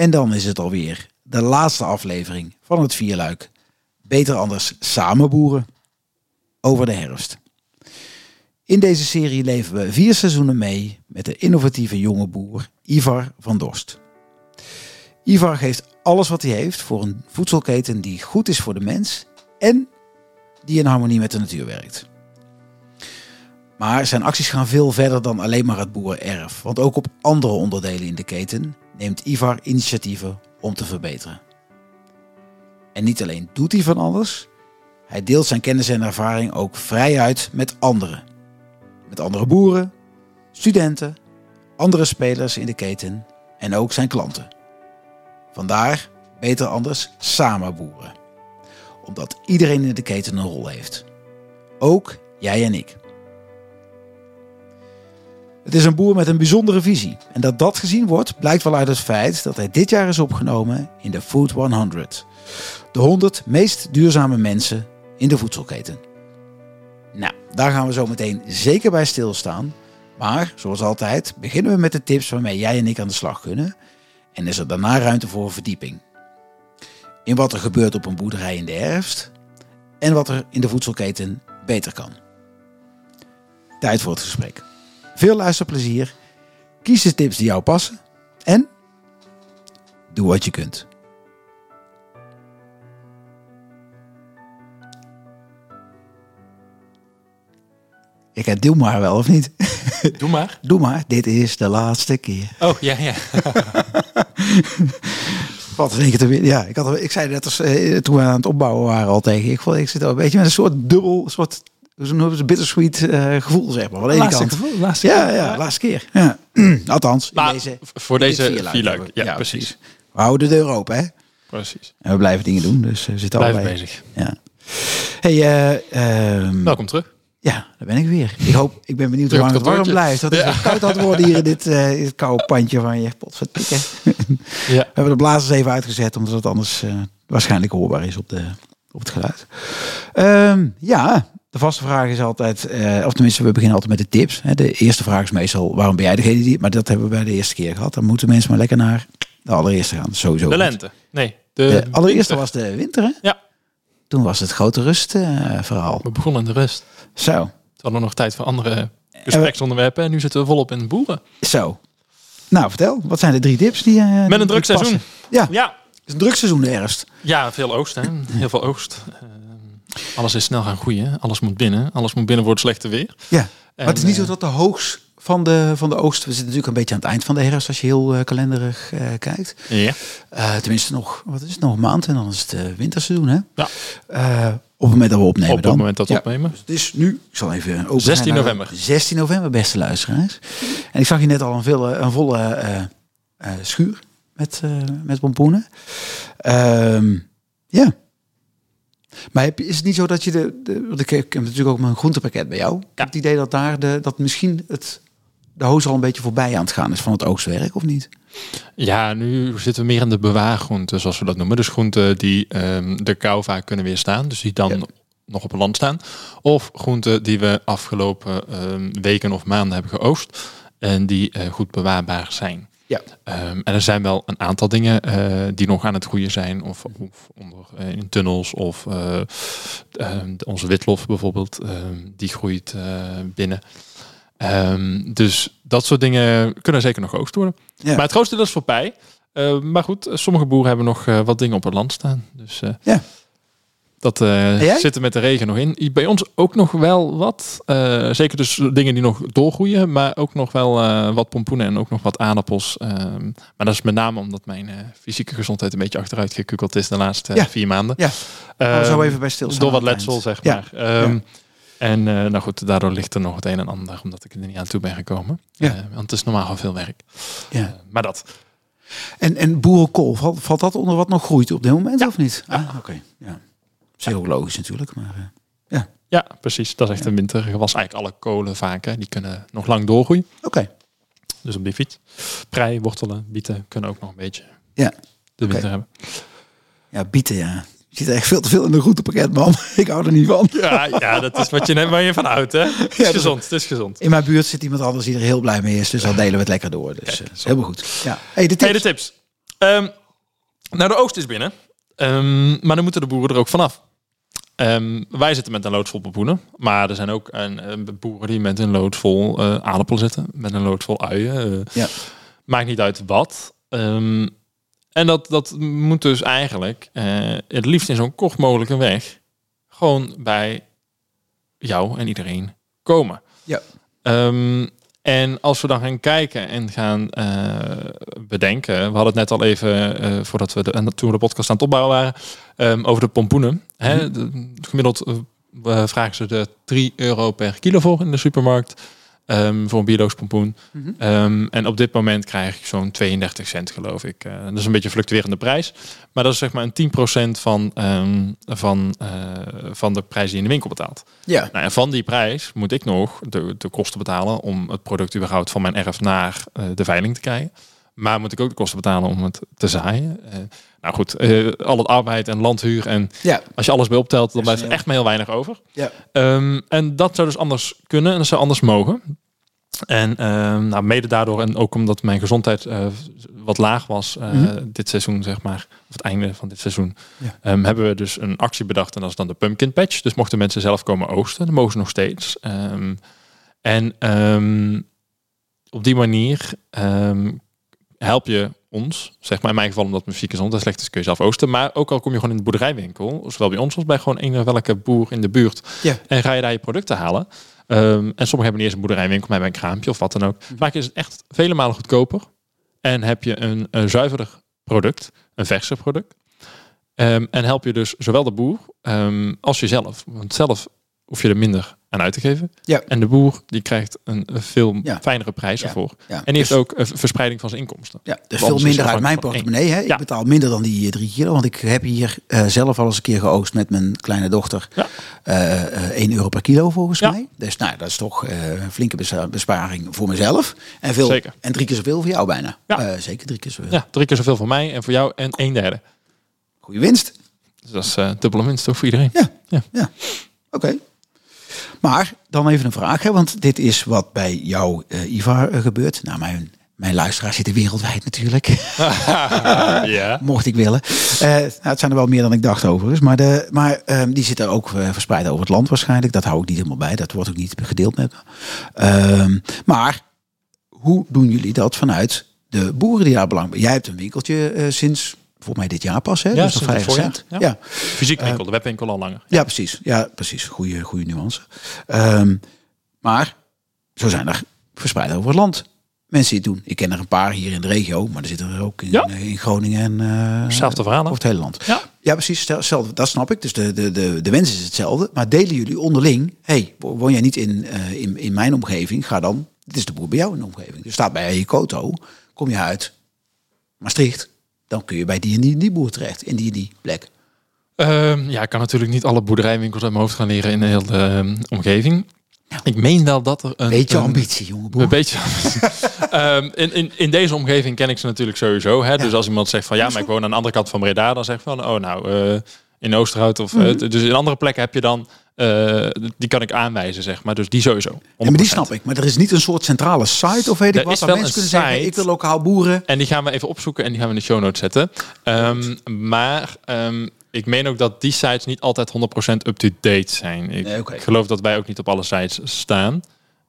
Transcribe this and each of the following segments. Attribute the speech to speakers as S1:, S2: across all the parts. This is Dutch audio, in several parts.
S1: En dan is het alweer de laatste aflevering van het vierluik. Beter anders samen boeren over de herfst. In deze serie leven we vier seizoenen mee met de innovatieve jonge boer Ivar van Dorst. Ivar geeft alles wat hij heeft voor een voedselketen die goed is voor de mens en die in harmonie met de natuur werkt. Maar zijn acties gaan veel verder dan alleen maar het boerenerf. Want ook op andere onderdelen in de keten neemt Ivar initiatieven om te verbeteren. En niet alleen doet hij van alles, hij deelt zijn kennis en ervaring ook vrij uit met anderen. Met andere boeren, studenten, andere spelers in de keten en ook zijn klanten. Vandaar beter anders samen boeren. Omdat iedereen in de keten een rol heeft. Ook jij en ik. Het is een boer met een bijzondere visie. En dat dat gezien wordt, blijkt wel uit het feit dat hij dit jaar is opgenomen in de Food 100. De 100 meest duurzame mensen in de voedselketen. Nou, daar gaan we zo meteen zeker bij stilstaan. Maar, zoals altijd, beginnen we met de tips waarmee jij en ik aan de slag kunnen. En is er daarna ruimte voor verdieping. In wat er gebeurt op een boerderij in de herfst. En wat er in de voedselketen beter kan. Tijd voor het gesprek. Veel luisterplezier. Kies de tips die jou passen. En doe wat je kunt. Ik heb doe maar wel of niet?
S2: Doe maar.
S1: Doe maar, dit is de laatste keer.
S2: Oh, ja, ja.
S1: Wat denk je te weer? Ja, ik, had, ik zei net als, eh, toen we aan het opbouwen waren al tegen. Ik, vond, ik zit al een beetje met een soort dubbel, soort hoe noemen ze bittersweet eh, gevoel, zeg maar. Aan de ene
S2: Laatste
S1: kant.
S2: gevoel, laatste
S1: ja,
S2: keer.
S1: ja, laatste keer. Ja. Althans,
S2: Maar
S1: deze,
S2: voor deze
S1: we-
S2: Ja, precies.
S1: We houden de deur open, hè?
S2: Precies.
S1: En we blijven dingen doen, dus eh, we zitten
S2: Blijf
S1: allebei.
S2: bezig.
S1: Ja. Hey, eh, ehm,
S2: Welkom terug.
S1: ja, daar ben ik weer. Ik hoop, ik ben benieuwd hoe lang het warm blijft. Dat is
S2: Ja.
S1: koud aan het worden hier in dit, eh, in dit koude pandje van je. Potverdikke.
S2: Ja.
S1: We hebben de blazers even uitgezet, omdat het anders eh, waarschijnlijk hoorbaar is op, de, op het geluid. Ehm, ja, de vaste vraag is altijd, eh, of tenminste, we beginnen altijd met de tips. Hè. De eerste vraag is meestal, waarom ben jij degene die... Maar dat hebben we bij de eerste keer gehad. Dan moeten mensen maar lekker naar de allereerste gaan. Sowieso.
S2: De lente. Nee, de,
S1: De allereerste
S2: winter.
S1: was de winter, hè?
S2: Ja.
S1: Toen was het grote rust eh, verhaal.
S2: We begonnen in de rust.
S1: Zo,
S2: We hadden nog tijd voor andere gespreksonderwerpen. En nu zitten we volop in de boeren.
S1: zo. Nou, vertel. Wat zijn de drie tips die... eh,
S2: Met een druk seizoen.
S1: Ja,
S2: Ja.
S1: het is een druk seizoen de herfst.
S2: Ja, veel oogst. Hè. Heel veel oogst. Eh, alles is snel gaan groeien. Alles moet binnen. Alles moet binnen voor het slechte weer.
S1: Ja, maar het is niet zo dat de hoogst van de, van de oogst... We zitten natuurlijk een beetje aan het eind van de herfst... als je heel eh, kalenderig eh, kijkt.
S2: eh, Ja.
S1: Eh, tenminste nog, wat is het, nog een maand en dan is het eh, winterseizoen, hè?
S2: Ja.
S1: Eh, op het moment dat we opnemen
S2: Op het
S1: dan.
S2: moment dat we
S1: Ja.
S2: opnemen.
S1: Dus het is nu, ik zal even open
S2: 16
S1: gaan naar-
S2: november.
S1: 16 november, beste luisteraars. En ik zag je net al een, volle, een volle eh, eh, schuur met, eh, met pompoenen. Ehm, ja. Maar heb je, is het niet zo dat je de, de want ik heb natuurlijk ook mijn groentepakket bij jou. Ik heb het idee dat daar de, dat misschien het, de hoos al een beetje voorbij aan het gaan is van het oogstwerk, of niet?
S2: Ja, nu zitten we meer in de bewaargroenten, zoals we dat noemen. Dus groenten die ehm, de kou vaak kunnen weerstaan. Dus die dan
S1: Ja.
S2: nog op het land staan. Of groenten die we afgelopen ehm, weken of maanden hebben geoogst. En die eh, goed bewaarbaar zijn.
S1: Ja.
S2: Ehm, en er zijn wel een aantal dingen eh, die nog aan het groeien zijn. Of, of onder, eh, in tunnels. Of eh, ehm, onze witlof bijvoorbeeld. ehm, die groeit binnen. Dus dat soort dingen kunnen zeker nog geoogst worden.
S1: Ja.
S2: Maar het grootste deel is voorbij. Maar goed, sommige boeren hebben nog wat dingen op het land staan. Dus
S1: Ja.
S2: Dat eh,
S1: jij?
S2: zit er met de regen nog in. Bij ons ook nog wel wat. Eh, zeker dus dingen die nog doorgroeien. Maar ook nog wel eh, wat pompoenen en ook nog wat aardappels. Ehm, maar dat is met name omdat mijn fysieke gezondheid een beetje achteruit gekukeld is de laatste
S1: Ja.
S2: vier maanden.
S1: Ja. Zo
S2: Ehm,
S1: even bij stilstaan.
S2: door wat letsel, zeg
S1: Ja.
S2: maar. Ehm, En nou goed, daardoor ligt er nog het een en ander, omdat ik er niet aan toe ben gekomen.
S1: Ja.
S2: Want het is normaal al veel werk.
S1: Ja.
S2: Maar dat.
S1: En, en boerenkool, valt, valt dat onder wat nog groeit op dit moment of niet? Ah, oké. Ja. Ook logisch natuurlijk, maar eh,
S2: Ja, precies. Dat is echt een wintergewas. Eigenlijk alle kolen vaak, hè, die kunnen nog lang doorgroeien.
S1: oké.
S2: Dus op die fiets. Prei, wortelen, bieten kunnen ook nog een beetje
S1: Ja.
S2: de winter hebben.
S1: Ja, bieten, ja. Je zit echt veel te veel in een groentepakket, man. Ik hou er niet van.
S2: Ja, ja, dat is wat je, waar je van houdt, hè? Het is gezond, het is gezond.
S1: In mijn buurt zit iemand anders die er heel blij mee is, dus dan delen we het lekker door. Dus
S2: Kijk,
S1: eh,
S2: zo.
S1: helemaal goed. Ja. Hey, de tips.
S2: Hey, de tips. Ehm, nou, de oogst is binnen. Ehm, maar dan moeten de boeren er ook vanaf. Ehm, wij zitten met een loods vol pompoenen. Maar er zijn ook een, een boeren die met een loods vol eh, aardappelen zitten. Met een loods vol uien. eh,
S1: Ja.
S2: Maakt niet uit wat. Ehm, en dat, dat moet dus eigenlijk eh, het liefst in zo'n kort mogelijke weg gewoon bij jou en iedereen komen.
S1: Ja.
S2: Ehm, en als we dan gaan kijken en gaan eh, bedenken, we hadden het net al even eh, voordat we de, en toen we de podcast aan het opbouwen waren, ehm, over de pompoenen. Hè, de- gemiddeld eh, vragen ze er 3 euro per kilo voor in de supermarkt ehm, voor een biologisch pompoen.
S1: Mhm.
S2: Ehm, en op dit moment krijg ik zo'n 32 cent, geloof ik. Eh, dat is een beetje een fluctuerende prijs. Maar dat is zeg maar een 10% van, ehm, van, eh, van de prijs die je in de winkel betaalt.
S1: Ja.
S2: Nou, en van die prijs moet ik nog de, de kosten betalen om het product überhaupt van mijn erf naar eh, de veiling te krijgen. Maar moet ik ook de kosten betalen om het te zaaien. Nou goed, al het arbeid en landhuur en
S1: Ja.
S2: als je alles bij optelt, dan blijft er echt maar heel weinig over.
S1: Ja.
S2: En dat zou dus anders kunnen en dat zou anders mogen. En ehm, nou, mede daardoor en ook omdat mijn gezondheid eh, wat laag was eh,
S1: Mhm.
S2: dit seizoen, zeg maar, of het einde van dit seizoen,
S1: Ja.
S2: ehm, hebben we dus een actie bedacht en dat is dan de pumpkin patch. Dus mochten mensen zelf komen oogsten, dan mogen ze nog steeds. Ehm, en op die manier help je ons, zeg maar in mijn geval omdat mijn fysieke gezondheid slecht is, kun je zelf oosten. Maar ook al kom je gewoon in de boerderijwinkel, zowel bij ons als bij gewoon een welke boer in de buurt,
S1: Ja.
S2: en ga je daar je producten halen. Ehm, en sommigen hebben niet eens een boerderijwinkel, maar hebben een kraampje of wat dan ook. Vaak is het echt vele malen goedkoper. En heb je een, een zuiverder product, een verser product. Ehm, en help je dus zowel de boer ehm, als jezelf. Want zelf hoef je er minder aan uit te geven.
S1: Ja.
S2: En de boer die krijgt een, veel
S1: Ja.
S2: fijnere prijs
S1: Ja.
S2: ervoor.
S1: Ja.
S2: En die heeft
S1: Dus-
S2: ook een verspreiding van zijn inkomsten.
S1: Ja, dus veel minder uit mijn portemonnee. Hè?
S2: Ja.
S1: Ik betaal minder dan die eh, drie kilo. Want ik heb hier eh, zelf al eens een keer geoogst met mijn kleine dochter.
S2: Ja.
S1: Eh, eh, 1 euro per kilo volgens
S2: Ja.
S1: mij. Dus nou, dat is toch eh, een flinke besparing voor mezelf. En, veel,
S2: Zeker.
S1: en drie keer zoveel voor jou bijna.
S2: Ja.
S1: Eh, zeker drie keer zoveel.
S2: Ja, drie keer zoveel voor mij en voor jou en een derde.
S1: Goeie winst.
S2: Dus dat is eh, dubbele winst toch voor iedereen.
S1: Oké. Maar dan even een vraag, hè, want dit is wat bij jou, eh, Ivar, eh, gebeurt. Nou, mijn, mijn luisteraars zitten wereldwijd natuurlijk.
S2: ja.
S1: mocht ik willen. Eh, nou, het zijn er wel meer dan ik dacht overigens. Maar, de, maar ehm, die zitten ook verspreid over het land waarschijnlijk. Dat hou ik niet helemaal bij. Dat wordt ook niet gedeeld met me. Ehm, maar hoe doen jullie dat vanuit de boeren die daar belang bij? Jij hebt een winkeltje sinds volgens mij dit jaar pas. Hè?
S2: Ja,
S1: dus nog
S2: voorjaar,
S1: recent.
S2: ja.
S1: Ja.
S2: Fysiek winkel, de webwinkel al langer.
S1: Ja, precies. Ja, precies. Goede, goede nuance. Ehm, maar zo zijn er verspreid over het land mensen die het doen. Ik ken er een paar hier in de regio, maar er zitten er ook in,
S2: Ja.
S1: eh, in Groningen en eh,
S2: Hetzelfde verhaal,
S1: over het hele land.
S2: Ja.
S1: Ja, precies. stel- Hetzelfde. Dat snap ik. Dus de, de, de, de wens is hetzelfde. Maar delen jullie onderling? hey, wo- woon jij niet in, eh, in, in mijn omgeving? Ga dan. Dit is de boer bij jou in de omgeving. Dus staat bij Koto. Kom je uit Maastricht. Dan kun je bij die en die, die boer terecht. In die en die plek.
S2: Ehm, ja, ik kan natuurlijk niet alle boerderijwinkels uit mijn hoofd gaan leren in de hele ehm, omgeving. Ik meen wel dat er een...
S1: Beetje
S2: een-
S1: ambitie, jongen boer.
S2: Een beetje. Ehm, in, in, in deze omgeving ken ik ze natuurlijk sowieso. Hè? Dus als iemand zegt van ja, maar ik woon aan de andere kant van Breda, dan zeg ik van oh nou, eh, in Oosterhout of
S1: Mhm.
S2: eh, t- dus in andere plekken heb je dan, eh, die kan ik aanwijzen zeg maar. Dus die sowieso. 100%.
S1: Ja, maar die snap ik. Maar er is niet een soort centrale site of weet ik
S2: Er
S1: wat. Waar
S2: wel
S1: mensen kunnen zeggen,
S2: site.
S1: ik wil lokaal boeren.
S2: En die gaan we even opzoeken en die gaan we in de show notes zetten. Ehm, maar ehm, ik meen ook dat die sites niet altijd 100% up-to-date zijn. Ik,
S1: Nee, oké.
S2: ik geloof dat wij ook niet op alle sites staan.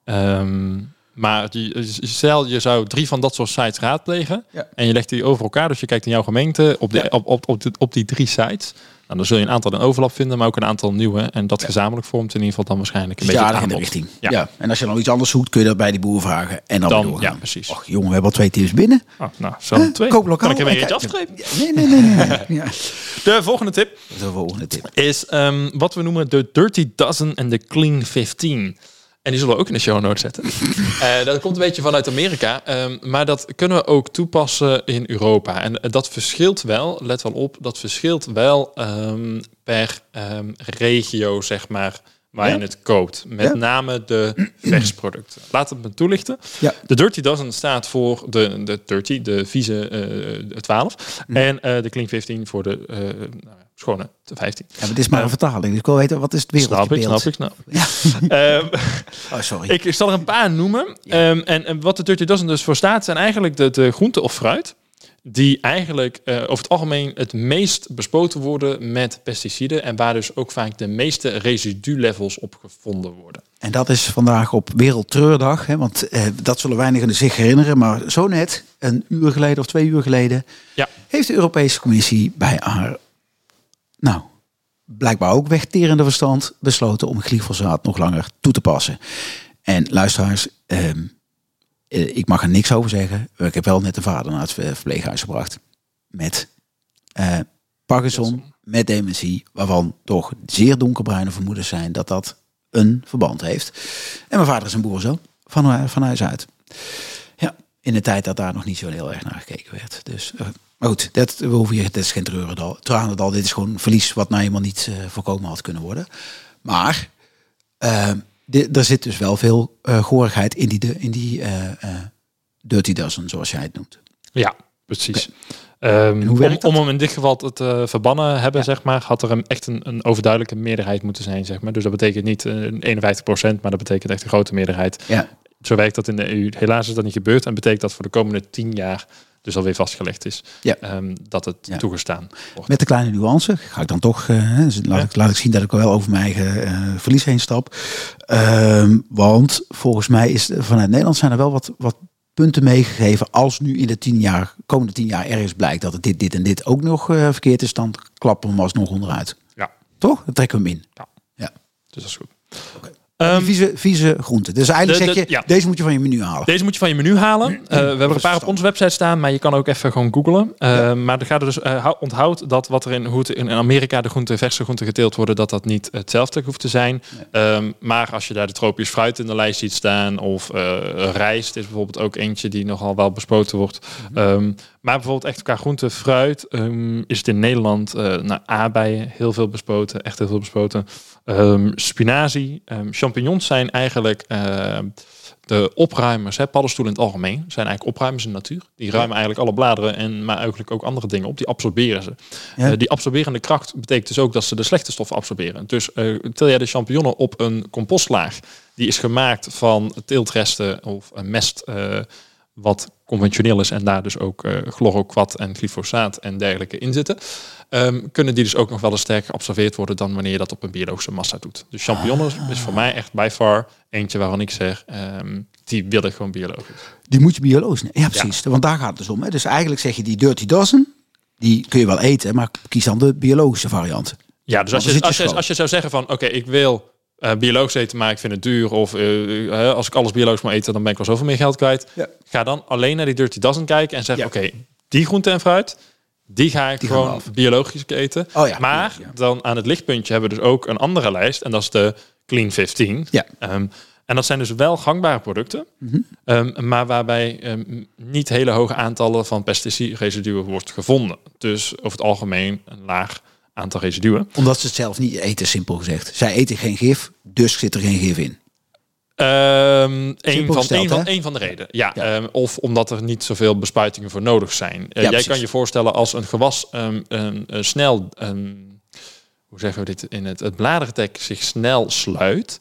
S2: Ehm, maar die, stel, je zou drie van dat soort sites raadplegen.
S1: Ja.
S2: En je legt die over elkaar. Dus je kijkt in jouw gemeente op, de,
S1: Ja.
S2: op, op, op, de- op die drie sites. Nou, dan zul je een aantal in overlap vinden, maar ook een aantal nieuwe. En dat gezamenlijk vormt in ieder geval dan waarschijnlijk een
S1: Dus
S2: beetje
S1: ja, in de richting.
S2: Ja.
S1: Ja. En als je dan iets anders zoekt, kun je dat bij die boer vragen. En dan,
S2: Dan- ja, precies.
S1: Och, jongen, we hebben al twee tips binnen.
S2: Oh, nou, zo twee.
S1: Koop lokaal.
S2: Kan ik er weer
S1: en
S2: eentje afstrepen?
S1: Nee, nee, nee. nee, nee. ja.
S2: De volgende tip
S1: de volgende tip.
S2: is ehm, wat we noemen de Dirty Dozen en de Clean 15. En die zullen we ook in de show notes zetten. Eh, dat komt een beetje vanuit Amerika. ehm, maar dat kunnen we ook toepassen in Europa. En eh, dat verschilt wel, let wel op, dat verschilt wel ehm, per ehm, regio, zeg maar, waar
S1: Ja.
S2: je het koopt. Met
S1: Ja.
S2: name de versproducten. Laat het me toelichten.
S1: Ja.
S2: De Dirty Dozen staat voor de, de Dirty, de vieze eh 12.
S1: Mhm.
S2: En eh, de Clean 15 voor de eh, nou schone de 15.
S1: Ja, maar dit is maar een vertaling. Dus ik wil weten, wat is het
S2: Snap ik,
S1: wereldbeeld?
S2: snap ik, snap ik. Ehm,
S1: Oh, sorry.
S2: ik, zal er een paar noemen. Ehm, en, en wat de Dirty Dozen dus voor staat, zijn eigenlijk de, de groente of fruit die eigenlijk uh, over het algemeen het meest bespoten worden met pesticiden en waar dus ook vaak de meeste residulevels op gevonden worden.
S1: En dat is vandaag op Wereldtreurdag, hè, want eh, dat zullen weinigen zich herinneren, maar zo net, een uur geleden of twee uur geleden,
S2: ja.
S1: heeft de Europese Commissie bij haar, nou, blijkbaar ook wegterende verstand besloten om glyfosaat nog langer toe te passen. En luisteraars, ehm, eh, ik mag er niks over zeggen. Ik heb wel net een vader naar het verpleeghuis gebracht. Met uh, Parkinson, met dementie, waarvan toch zeer donkerbruine vermoedens zijn dat dat een verband heeft. En mijn vader is een boer zo, van, eh, van huis uit. Ja, in de tijd dat daar nog niet zo heel erg naar gekeken werd. Dus, maar goed, dat, we hoeven hier, het is geen treurendal. Tranendal, dit is gewoon verlies wat nou helemaal niet voorkomen had kunnen worden. Maar ehm, er zit dus wel veel uh, goorigheid in die, in die uh, Dirty Dozen, zoals jij het noemt.
S2: Ja, precies. Um, om, om, hem in dit geval te verbannen hebben, zeg maar, had er een, echt een, een, overduidelijke meerderheid moeten zijn, zeg maar. Dus dat betekent niet uh, 51 procent, maar dat betekent echt een grote meerderheid.
S1: Ja.
S2: Zo werkt dat in de EU. Helaas is dat niet gebeurd en betekent dat voor de komende tien jaar dus alweer vastgelegd is
S1: ja.
S2: um, dat het ja. toegestaan wordt.
S1: Met de kleine nuance ga ik dan toch, uh, laat, ja. ik, laat ik zien dat ik wel over mijn eigen uh, verlies heen stap. Uh, want volgens mij is vanuit Nederland zijn er wel wat, wat punten meegegeven. Als nu in de tien jaar, komende tien jaar ergens blijkt dat het dit, dit en dit ook nog uh, verkeerd is, dan klappen we hem alsnog onderuit.
S2: Ja.
S1: Toch? Dan trekken we hem in.
S2: Ja.
S1: ja.
S2: Dus dat is goed.
S1: Okay. Um, vieze, vieze groenten. Dus eigenlijk de, de, zeg je, ja. deze moet je van je menu halen.
S2: Deze moet je van je menu halen. Uh, we hebben er een paar op onze website staan, maar je kan ook even gewoon googlen. Uh, ja. Maar er gaat er dus, uh, onthoud dat wat er in, hoe het in Amerika de groenten, verse groenten geteeld worden, dat dat niet hetzelfde hoeft te zijn. Nee. Um, maar als je daar de tropisch fruit in de lijst ziet staan, of rijst is bijvoorbeeld ook eentje die nogal wel bespoten wordt. Mm -hmm. um, maar bijvoorbeeld echt qua groente, fruit is het in Nederland naar aardbeien heel veel bespoten, echt heel veel bespoten. Um, spinazie, um, champignons zijn eigenlijk uh, de opruimers, hè, paddenstoelen in het algemeen, zijn eigenlijk opruimers in de natuur. Die ruimen eigenlijk alle bladeren en maar eigenlijk ook andere dingen op, die absorberen ze. Ja. Uh, die absorberende kracht betekent dus ook dat ze de slechte stoffen absorberen. Dus uh, til jij de champignonnen op een compostlaag, die is gemaakt van teeltresten of mest wat conventioneel is en daar dus ook uh, chloroquat en glyfosaat en dergelijke in zitten, um, kunnen die dus ook nog wel eens sterker geabsorbeerd worden dan wanneer je dat op een biologische massa doet. Dus champignons ah. is voor mij echt by far eentje waarvan ik zeg, um, die wil ik gewoon biologisch.
S1: Die moet je biologisch nemen. Ja, precies. Ja. Want daar gaat het dus om. Hè. Dus eigenlijk zeg je die dirty dozen, die kun je wel eten, maar kies dan de biologische variant.
S2: Ja, dus als je, als, je, als je zou zeggen van, oké, okay, ik wil uh, biologisch eten, maar ik vind het duur. Of uh, uh, als ik alles biologisch moet eten, dan ben ik wel zoveel meer geld kwijt.
S1: Ja.
S2: Ga dan alleen naar die Dirty Dozen kijken en zeg: ja. oké, die groente en fruit, die ga ik die gewoon biologisch eten.
S1: Oh, ja.
S2: Maar dan aan het lichtpuntje hebben we dus ook een andere lijst. En dat is de Clean 15.
S1: Ja.
S2: Um, en dat zijn dus wel gangbare producten,
S1: mm -hmm.
S2: um, maar waarbij um, niet hele hoge aantallen van pesticideresiduen wordt gevonden. Dus over het algemeen een laag aantal residuen.
S1: Omdat ze het zelf niet eten, simpel gezegd. Zij eten geen gif, dus zit er geen gif in.
S2: Um, een, van, gesteld, een, van, een van de redenen. Ja, ja. Um, of omdat er niet zoveel bespuitingen voor nodig zijn. Uh, ja, jij precies. kan je voorstellen als een gewas um, snel, hoe zeggen we dit in het, het bladertek zich snel sluit.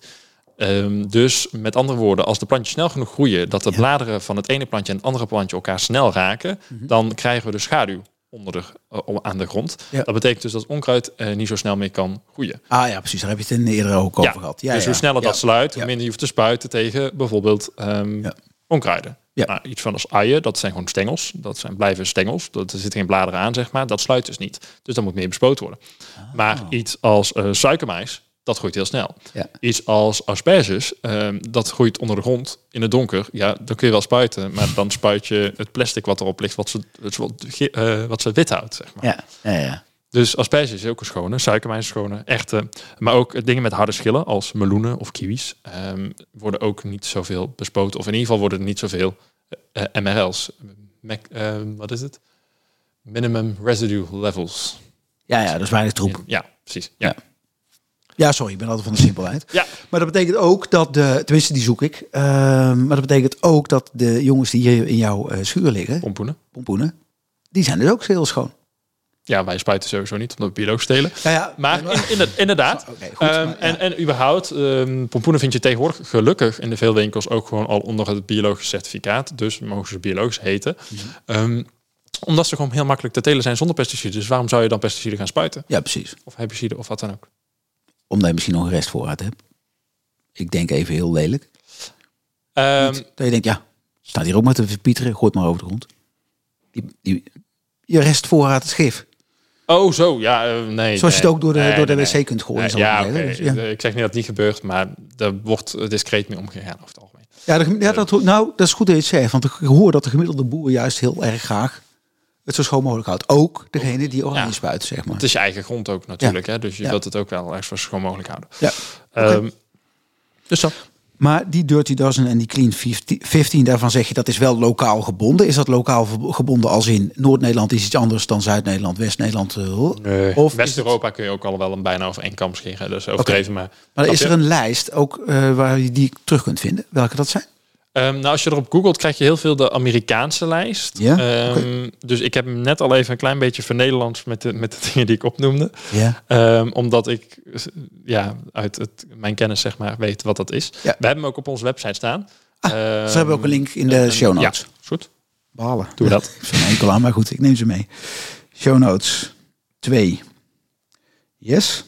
S2: dus met andere woorden, als de plantjes snel genoeg groeien, dat de ja. bladeren van het ene plantje en het andere plantje elkaar snel raken, mm -hmm. dan krijgen we de schaduw onder de, uh, aan de grond.
S1: Ja.
S2: Dat betekent dus dat onkruid uh, niet zo snel meer kan groeien.
S1: Ah ja, precies. Daar heb je het in eerder ook over
S2: ja.
S1: gehad.
S2: Ja, dus hoe sneller dat sluit, hoe minder je hoeft te spuiten tegen bijvoorbeeld um, onkruiden.
S1: Ja.
S2: Nou, iets van als uien, dat zijn gewoon stengels. Dat zijn blijven stengels. Dat, er zitten geen bladeren aan, zeg maar. Dat sluit dus niet. Dus dan moet meer bespoten worden.
S1: Ah.
S2: Maar iets als uh, suikermais, dat groeit heel snel.
S1: Ja.
S2: Iets als asperges, um, dat groeit onder de grond in het donker. Ja, dan kun je wel spuiten, maar dan spuit je het plastic wat erop ligt, wat ze, wat, uh, wat ze wit houdt, zeg maar.
S1: Ja, ja, ja.
S2: Dus asperges is ook een schone, suikermijs is schone, echte. Maar ook dingen met harde schillen, als meloenen of kiwis, um, worden ook niet zoveel bespoten. Of in ieder geval worden er niet zoveel uh, MRL's. Mac, uh, wat is het? Minimum residue levels.
S1: Ja, ja, dat is weinig troep.
S2: Ja, precies. Ja.
S1: ja. Ja, sorry, ik ben altijd van de simpelheid.
S2: Ja.
S1: Maar dat betekent ook dat de, tenminste die zoek ik, uh, maar dat betekent ook dat de jongens die hier in jouw uh, schuur liggen,
S2: pompoenen,
S1: pompoenen, die zijn dus ook heel schoon.
S2: Ja, wij spuiten sowieso niet, omdat we bioloog stelen.
S1: Ja, ja.
S2: Maar in, in, inderdaad.
S1: okay, goed,
S2: um,
S1: maar, ja.
S2: en, en überhaupt, um, pompoenen vind je tegenwoordig gelukkig in de veel winkels ook gewoon al onder het biologisch certificaat. Dus mogen ze biologisch heten.
S1: Mhm.
S2: Mm -hmm. um, Omdat ze gewoon heel makkelijk te telen zijn zonder pesticiden. Dus waarom zou je dan pesticiden gaan spuiten?
S1: Ja, precies.
S2: Of herbiciden of wat dan ook.
S1: Omdat je misschien nog een restvoorraad hebt. Ik denk even heel lelijk.
S2: Ehm,
S1: Niet dat je denkt, ja, staat hier ook maar te verpieteren. Gooi het maar over de grond. Die, die, je restvoorraad is gif.
S2: oh, zo. Ja, eh, nee.
S1: Zoals je
S2: nee.
S1: het ook door de,
S2: Nee,
S1: door de wc
S2: nee.
S1: kunt gooien. Ik
S2: ja.
S1: Dus, ja.
S2: Ik zeg niet dat het niet gebeurt, maar er wordt discreet mee omgegaan over het algemeen.
S1: Ja, de, ja dat, nou, dat is goed dat je het zegt. Want ik hoor dat de gemiddelde boer juist heel erg graag het zo schoon mogelijk houdt. Ook degene die oranje
S2: Ja.
S1: spuit, zeg maar.
S2: Het is je eigen grond ook natuurlijk, hè? dus je
S1: Ja.
S2: wilt het ook wel echt zo schoon mogelijk houden.
S1: Ja.
S2: Ehm, dus dat.
S1: Maar die Dirty Dozen en die Clean 15, 15, daarvan zeg je dat is wel lokaal gebonden. Is dat lokaal gebonden als in Noord-Nederland is iets anders dan Zuid-Nederland, West-Nederland? eh, Of
S2: West-Europa kun je ook al wel een bijna over één kam scheren, dus overdreven. Maar,
S1: Maar is er een lijst ook eh, waar je die terug kunt vinden? Welke dat zijn?
S2: Ehm, nou, als je erop googelt, krijg je heel veel de Amerikaanse lijst.
S1: Ja?
S2: Ehm, Dus ik heb hem net al even een klein beetje vernederlands met de, met de dingen die ik opnoemde.
S1: Ja.
S2: Ehm, omdat ik ja, uit het, mijn kennis zeg maar weet wat dat is.
S1: Ja.
S2: We hebben hem ook op onze website staan.
S1: Ah, Ze hebben ook een link in de show notes.
S2: Ja, is goed.
S1: Behalen.
S2: Doen we dat.
S1: Een enkel aan, maar goed, ik neem ze mee. Show notes 2. Yes.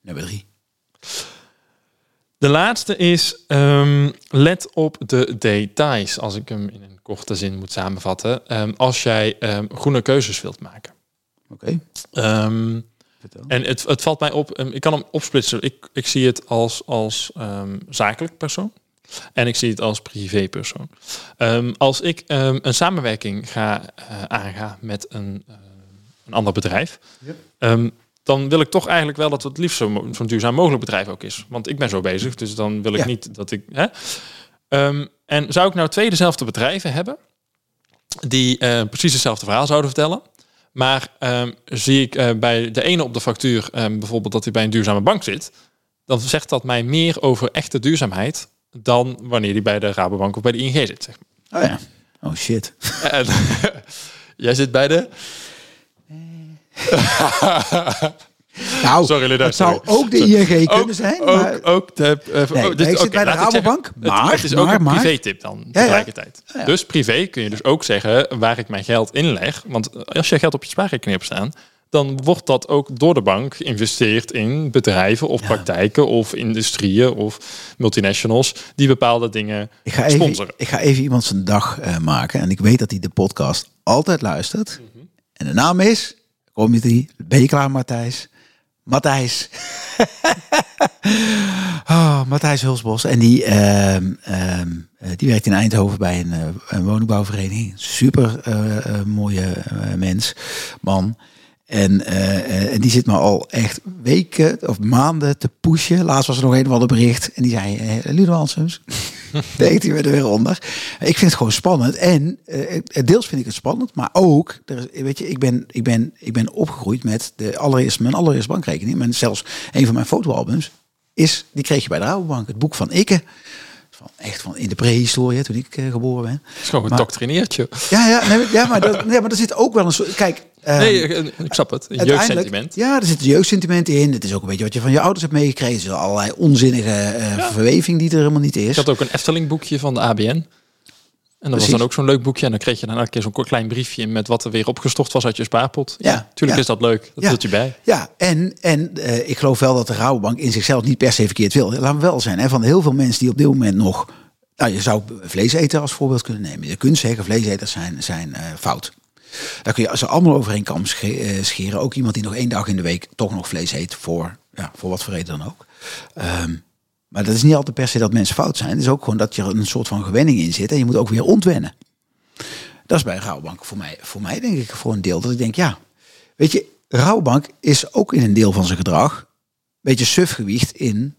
S1: Nummer 3.
S2: De laatste is, ehm, let op de details, als ik hem in een korte zin moet samenvatten. Ehm, als jij ehm, groene keuzes wilt maken.
S1: Oké. Vertel.
S2: en het, het valt mij op, ik kan hem opsplitsen. Ik, ik zie het als, als zakelijk persoon. En ik zie het als privépersoon. Ehm, als ik een samenwerking ga eh, aangaan met een, eh, een ander bedrijf,
S1: Yep.
S2: Dan wil ik toch eigenlijk wel dat het liefst zo, duurzaam mogelijk bedrijf ook is. Want ik ben zo bezig, dus dan wil ik
S1: Ja.
S2: niet dat ik. Hè? Ehm, en zou ik nou twee dezelfde bedrijven hebben, die eh, precies hetzelfde verhaal zouden vertellen. Maar ehm, zie ik eh, bij de ene op de factuur ehm, bijvoorbeeld dat hij bij een duurzame bank zit, dan zegt dat mij meer over echte duurzaamheid dan wanneer hij bij de Rabobank of bij de ING zit. Zeg
S1: Oh ja. Oh shit.
S2: maar. En- Jij zit bij de.
S1: Nou,
S2: Sorry,
S1: het zou ook de ING kunnen zijn.
S2: Ook,
S1: maar,
S2: ook de. eh,
S1: Nee,
S2: oh, dit-
S1: ik zit bij de
S2: zeggen,
S1: Rabobank,
S2: het-
S1: maar-
S2: Het, is ook een privé-tip dan
S1: ja.
S2: tegelijkertijd.
S1: Ja.
S2: Dus privé kun je dus ook zeggen waar ik mijn geld inleg. Want als je geld op je spaarrekening hebt staan, dan wordt dat ook door de bank geïnvesteerd in bedrijven of praktijken of industrieën of multinationals die bepaalde dingen
S1: ik, ga even,
S2: sponsoren.
S1: ik ga even iemand zijn dag eh, maken. En ik weet dat hij de podcast altijd luistert.
S2: Mhm.
S1: En de naam is, kom je? Ben je klaar Matthijs? Matthijs. oh, Matthijs Hulsbos. En die, eh, die werkt in Eindhoven bij een, eh, een woningbouwvereniging. Super eh, mooie mens, man. En, eh, eh, en die zit me al echt weken of maanden te pushen. Laatst was er nog een of ander bericht. En die zei, eh, Ludo Hansens, deed hij me er weer onder. Ik vind het gewoon spannend. En deels vind ik het spannend. Maar ook, er, is- weet je, ik ben, ik, ben, ik ben opgegroeid met de allereerste, mijn allereerste bankrekening. Mijn, zelfs een van mijn fotoalbums is, die kreeg je bij de Rabobank. Het boek van Ikke. Van, echt van in de prehistorie, toen ik eh, geboren ben.
S2: Het is gewoon gedoctrineerd, joh.
S1: Ja, ja, nee, ja, maar, dat, ja, maar er zit ook wel een soort... Kijk, ehm,
S2: Nee, ik, ik snap het. Een jeugdsentiment.
S1: Ja, er zit een jeugdsentiment in. Het is ook een beetje wat je van je ouders hebt meegekregen. Er is allerlei onzinnige eh, verweving die er helemaal niet is.
S2: Ik had ook een Efteling boekje van de ABN. En dat was dan ook zo'n leuk boekje. En dan kreeg je dan elke keer zo'n kort klein briefje met wat er weer opgestort was uit je spaarpot.
S1: Ja,
S2: Ja, tuurlijk
S1: ja.
S2: is dat leuk. Dat
S1: Ja.
S2: hield je bij.
S1: Ja, en, en eh, ik geloof wel dat de Rabobank in zichzelf niet per se verkeerd wil. Laten we wel zijn. Hè, van heel veel mensen die op dit moment nog... Nou, je zou vlees eten als voorbeeld kunnen nemen. Je kunt zeggen, vleeseters zijn, zijn eh, fout. Daar kun je ze allemaal over één kam sche- eh, scheren. Ook iemand die nog één dag in de week toch nog vlees eet. Voor, ja, voor wat voor reden dan ook. Ehm, maar dat is niet altijd per se dat mensen fout zijn. Het is ook gewoon dat je er een soort van gewenning in zit. En je moet ook weer ontwennen. Dat is bij Rabobank voor mij, voor mij denk ik voor een deel. Dat ik denk, ja, weet je, Rabobank is ook in een deel van zijn gedrag een beetje sufgewicht in.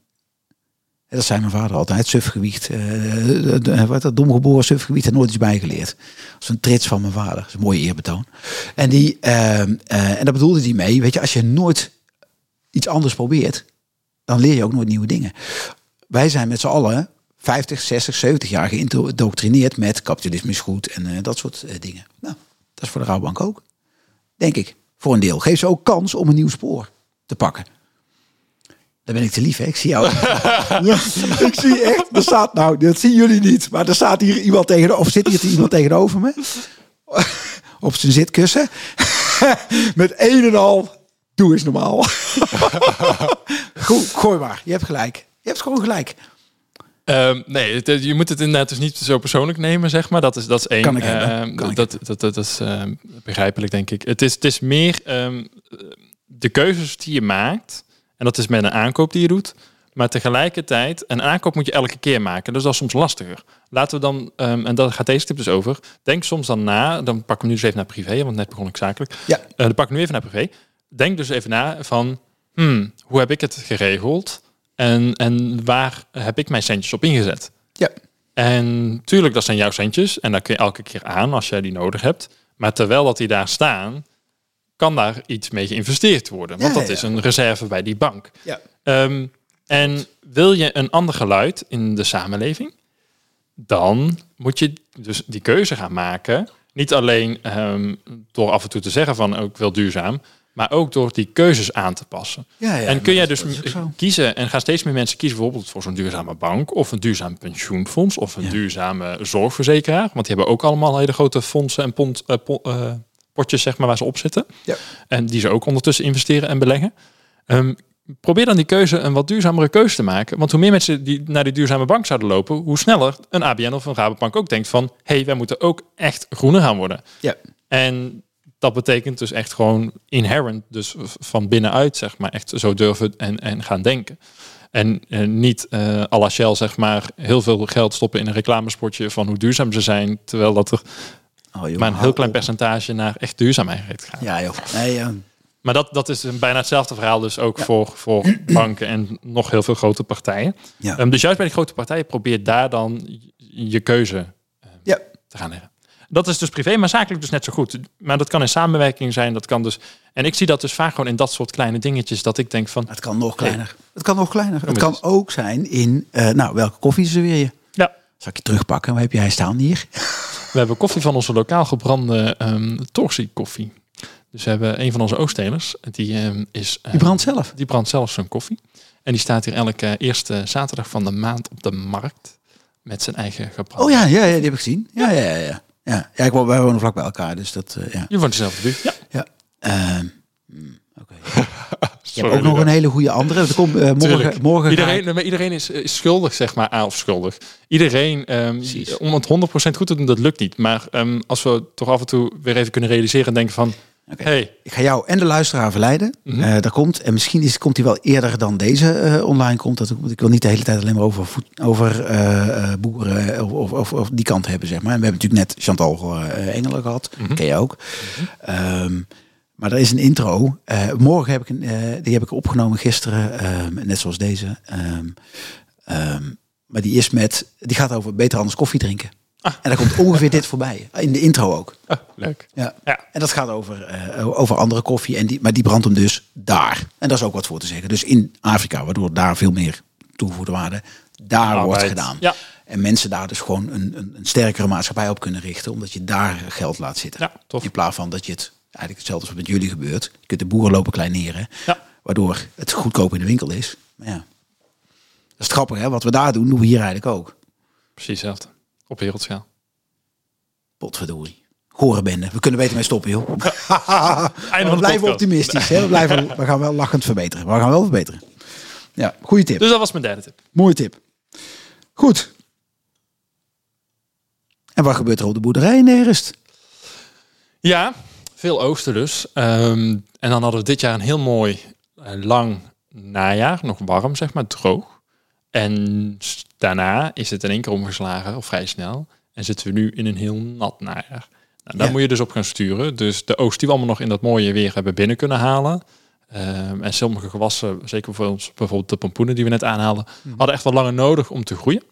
S1: Dat zei mijn vader altijd, sufgewicht. eh, de- de- wat dat domgeboren sufgewicht en nooit iets bijgeleerd. Een trits van mijn vader. Dat is een mooie eerbetoon. En, die, ehm, eh, en dat bedoelde hij mee. Weet je, als je nooit iets anders probeert, dan leer je ook nooit nieuwe dingen. Wij zijn met z'n allen 50, 60, 70 jaar geïndoctrineerd met kapitalisme is goed en eh, dat soort eh, dingen. Nou, dat is voor de Rabobank ook. Denk ik. Voor een deel. Geef ze ook kans om een nieuw spoor te pakken. Dan ben ik te lief, hè? Ik zie jou. ja, ik zie echt. Er staat, nou, dat zien jullie niet. Maar er staat hier iemand tegen. Of zit hier iemand tegenover me? op zijn zitkussen. Met een en al, doe eens normaal. Goed, gooi maar. Je hebt gelijk. Je hebt gewoon gelijk.
S2: Ehm, nee, het- je moet het inderdaad dus niet zo persoonlijk nemen, zeg maar. Dat is, dat is één.
S1: Kan ik.
S2: Ehm,
S1: Kan ik
S2: dat, dat, dat, dat is ehm, begrijpelijk, denk ik. Het is, het is meer de keuzes die je maakt. En dat is met een aankoop die je doet. Maar tegelijkertijd, een aankoop moet je elke keer maken. Dus dat is soms lastiger. Laten we dan, en daar gaat deze tip dus over. Denk soms dan na, dan pakken we nu dus even naar privé, want net begon ik zakelijk.
S1: Ja.
S2: Eh, dan pak ik nu even naar privé. Denk dus even na van, hmm, hoe heb ik het geregeld? En, en waar heb ik mijn centjes op ingezet?
S1: Ja.
S2: En tuurlijk, dat zijn jouw centjes. En daar kun je elke keer aan als jij die nodig hebt. Maar terwijl dat die daar staan, kan daar iets mee geïnvesteerd worden. Want
S1: Ja,
S2: dat
S1: ja.
S2: is een reserve bij die bank.
S1: Ja.
S2: Ehm, en wil je een ander geluid in de samenleving, dan moet je dus die keuze gaan maken. Niet alleen ehm, door af en toe te zeggen van ook wil duurzaam, maar ook door die keuzes aan te passen.
S1: Ja, ja,
S2: en kun jij dus kiezen en gaan steeds meer mensen kiezen bijvoorbeeld voor zo'n duurzame bank of een duurzaam pensioenfonds of een
S1: Ja.
S2: duurzame zorgverzekeraar, want die hebben ook allemaal hele grote fondsen en pond, eh, eh, potjes zeg maar waar ze op zitten.
S1: Ja.
S2: En die ze ook ondertussen investeren en beleggen. Ehm, probeer dan die keuze een wat duurzamere keuze te maken. Want hoe meer mensen die naar die duurzame bank zouden lopen, hoe sneller een ABN of een Rabobank ook denkt van, hé, hey, wij moeten ook echt groener gaan worden.
S1: Ja.
S2: En dat betekent dus echt gewoon inherent, dus van binnenuit, zeg maar, echt zo durven en, en gaan denken. En niet eh à la Shell, zeg maar, heel veel geld stoppen in een reclamespotje van hoe duurzaam ze zijn, terwijl dat er
S1: Oh, joh,
S2: maar een heel klein
S1: op.
S2: percentage naar echt duurzaamheid gaat.
S1: Ja, joh. Nee,
S2: Maar dat, dat is een bijna hetzelfde verhaal dus ook voor, voor banken en nog heel veel grote partijen.
S1: Ja.
S2: Ehm, dus juist bij die grote partijen probeer daar dan je- je keuze eh,
S1: Ja.
S2: te gaan leggen. Dat is dus privé, maar zakelijk dus net zo goed. Maar dat kan in samenwerking zijn. Dat kan dus. En ik zie dat dus vaak gewoon in dat soort kleine dingetjes. Dat ik denk van.
S1: het kan nog kleiner. Het kan nog kleiner. Het kan ook zijn in, eh, nou, welke koffie serveer je?
S2: Ja,
S1: Zal ik je terugpakken? Waar heb jij staan hier?
S2: we hebben koffie van onze lokaal gebrande ehm Torsi koffie. Dus we hebben een van onze oosttelers. Die ehm, is.
S1: Die
S2: ehm,
S1: brandt zelf.
S2: Die brandt zelf zijn koffie. En die staat hier elke eerste zaterdag van de maand op de markt. Met zijn eigen gebrand.
S1: Oh ja, ja, ja, die heb ik gezien. Ja, ja, ja. ja. Ja. ja ik woon, wij wonen vlak bij elkaar, dus dat, eh, ja.
S2: Je woont dezelfde buurt. Ja.
S1: ja. Oké. Je hebt ook nog een hele goede andere. Er komt, eh, morgen, morgen
S2: Iedereen,
S1: ik-
S2: iedereen is, is schuldig, zeg maar, aan of schuldig. Iedereen, ehm, om het 100% goed te doen, dat lukt niet. Maar ehm, als we toch af en toe weer even kunnen realiseren en denken van...
S1: Oké.
S2: hey,
S1: Ik ga jou en de luisteraar verleiden.
S2: Mhm.
S1: Eh, daar komt, en misschien is, komt hij wel eerder dan deze eh, online komt. Dat, ik wil niet de hele tijd alleen maar over, voet, over eh, boeren of, of, of, of die kant hebben, zeg maar. En we hebben natuurlijk net Chantal Engelen gehad.
S2: Mhm.
S1: Ken je ook. Ehm, maar er is een intro. Morgen heb ik een, die heb ik opgenomen gisteren, ehm, net zoals deze. Ehm, maar die is met, die gaat over beter anders koffie drinken.
S2: Ah.
S1: En daar komt ongeveer dit voorbij. In de intro ook.
S2: ah, leuk.
S1: Ja.
S2: Ja.
S1: En dat gaat over, eh, over andere koffie. En die, maar die brandt hem dus daar. En dat is ook wat voor te zeggen. Dus in Afrika, waardoor daar veel meer toegevoegde waarde daar
S2: Arbeid.
S1: wordt gedaan.
S2: Ja.
S1: En mensen daar dus gewoon een, een, een sterkere maatschappij op kunnen richten. Omdat je daar geld laat zitten.
S2: Ja, tof.
S1: In plaats van dat je het, eigenlijk hetzelfde als wat met jullie gebeurt. Je kunt de boeren lopen kleineren.
S2: Ja.
S1: Waardoor het goedkoop in de winkel is. Maar ja, dat is het grappige. Hè? Wat we daar doen, doen we hier eigenlijk ook.
S2: Precies hetzelfde. Op wereldschaal.
S1: Potverdorie. Gorenbende. We kunnen beter mee stoppen, joh.
S2: Einde
S1: we
S2: van de
S1: blijven
S2: podcast.
S1: optimistisch. Hè? We, blijven, we gaan wel lachend verbeteren. We gaan wel verbeteren. Ja, goede tip.
S2: Dus dat was mijn derde tip.
S1: Mooie tip. Goed. En wat gebeurt er op de boerderij in de herfst?
S2: Ja, veel oosten dus. Ehm, en dan hadden we dit jaar een heel mooi eh, lang najaar. Nog warm, zeg maar, droog. En daarna is het in één keer omgeslagen, of vrij snel. En zitten we nu in een heel nat najaar. Nou, daar
S1: Ja.
S2: moet je dus op gaan sturen. Dus de oogst die we allemaal nog in dat mooie weer hebben binnen kunnen halen. Ehm, en sommige gewassen, zeker voor ons, bijvoorbeeld de pompoenen die we net aanhaalden, hadden echt wel langer nodig om te groeien.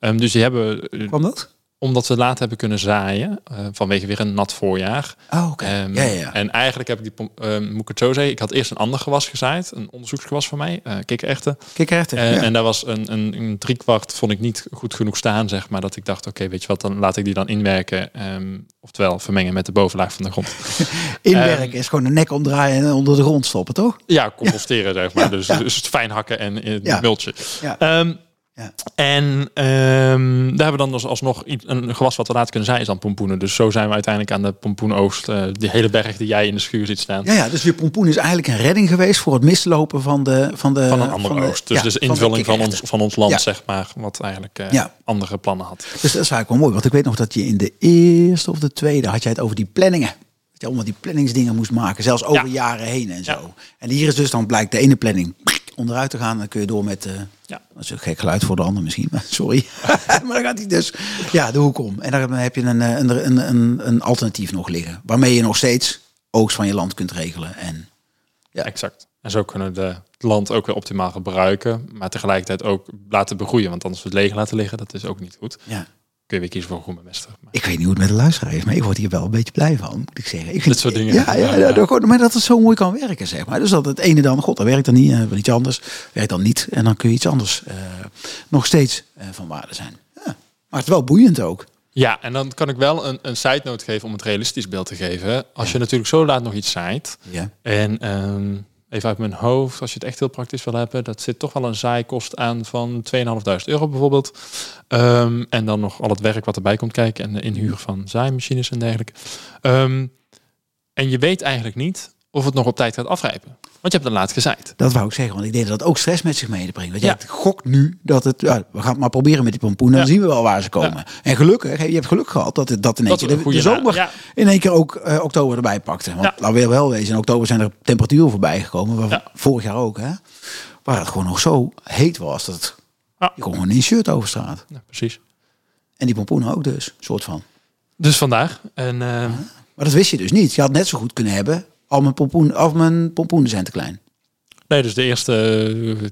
S2: Ehm, dus die hebben, eh,
S1: Kwam dat?
S2: Omdat we laat hebben kunnen zaaien, eh, vanwege weer een nat voorjaar,
S1: Oh, oké. Ja, ja, ja.
S2: En eigenlijk heb ik die, pom- ehm, moet ik het zo zeggen, ik had eerst een ander gewas gezaaid, een onderzoeksgewas van mij, eh kikkererwten.
S1: Echt.
S2: Eh. En daar was een, een, een driekwart, vond ik niet goed genoeg staan, zeg maar. Dat ik dacht, oké, weet je wat, dan laat ik die dan inwerken. ehm, oftewel vermengen met de bovenlaag van de grond.
S1: Inwerken is gewoon de nek omdraaien en onder de grond stoppen, toch?
S2: Ja, composteren, zeg maar. Dus, dus het fijn hakken en in
S1: Ja.
S2: multje.
S1: Ja. Ja.
S2: En ehm, daar hebben we dan dus alsnog iets- een gewas wat we later kunnen zijn, is dan pompoenen. Dus zo zijn we uiteindelijk aan de pompoenoogst. eh die hele berg die jij in de schuur ziet staan.
S1: Ja, ja, dus je pompoen is eigenlijk een redding geweest voor het mislopen van de van de
S2: Van een andere
S1: van de-
S2: oogst. Dus,
S1: ja,
S2: dus
S1: de
S2: invulling van ons, van ons land,
S1: Ja.
S2: zeg maar. Wat eigenlijk eh, andere plannen had.
S1: Dus dat is eigenlijk wel mooi, want ik weet nog dat je in de eerste of de tweede had jij het over die planningen. Dat je allemaal die planningsdingen moest maken, zelfs over
S2: Ja.
S1: jaren heen en zo.
S2: Ja.
S1: En hier is dus dan blijkt de ene planning onderuit te gaan, dan kun je door met. eh
S2: Ja.
S1: Dat is een gek geluid voor de ander misschien, maar sorry. maar dan gaat hij dus ja, de hoek om. En dan heb je een, eh, een, een, een, een alternatief nog liggen. Waarmee je nog steeds oogst van je land kunt regelen. En Ja.
S2: Exact. En zo kunnen we de- het land ook weer optimaal gebruiken. Maar tegelijkertijd ook laten begroeien. Want anders we het leeg laten liggen, dat is ook niet goed.
S1: ja,
S2: Kun je weer kiezen voor een. Maar
S1: ik weet niet hoe het met de luisteraar is, maar ik word hier wel een beetje blij van, moet ik zeggen. Ik vind,
S2: Dit soort dingen.
S1: Ja, ja, ja, dat gewoon- maar dat het zo mooi kan werken, zeg maar. Dus dat het ene dan, god, dat werkt dan niet, dan iets anders, werkt dan niet. En dan kun je iets anders eh, nog steeds eh, van waarde zijn. Ja. Maar het is wel boeiend ook.
S2: Ja, en dan kan ik wel een, een side note geven om het realistisch beeld te geven. Als je natuurlijk zo laat nog iets zaait.
S1: Ja.
S2: En ehm, even uit mijn hoofd, als je het echt heel praktisch wil hebben, dat zit toch wel een zaaikost aan van 2.500 euro bijvoorbeeld. Ehm, en dan nog al het werk wat erbij komt kijken en de inhuur van zaaimachines en dergelijke. Ehm, en je weet eigenlijk niet of het nog op tijd gaat afrijpen. Want je hebt het laat gezaaid.
S1: Dat wou ik zeggen, want ik denk dat dat ook stress met zich meebrengt. Want
S2: Ja.
S1: je gokt nu dat het, ja, we gaan het maar proberen met die pompoenen, dan
S2: Ja.
S1: zien we wel waar ze komen. En gelukkig, je hebt geluk gehad dat het dat in één keer de, zomer
S2: ja.
S1: in één keer ook eh, oktober erbij pakte. Want
S2: Ja.
S1: laten we wel wezen, in oktober zijn er temperaturen voorbij gekomen, waar
S2: Ja.
S1: vorig jaar ook, hè, waar het gewoon nog zo heet was dat het,
S2: Ja.
S1: je kon gewoon in een shirt over straat.
S2: Ja, precies.
S1: En die pompoenen ook dus, soort van.
S2: Dus vandaar. En ehm,
S1: Maar dat wist je dus niet. Je had net zo goed kunnen hebben, al mijn, pompoen, al mijn pompoenen zijn te klein.
S2: nee, dus de eerste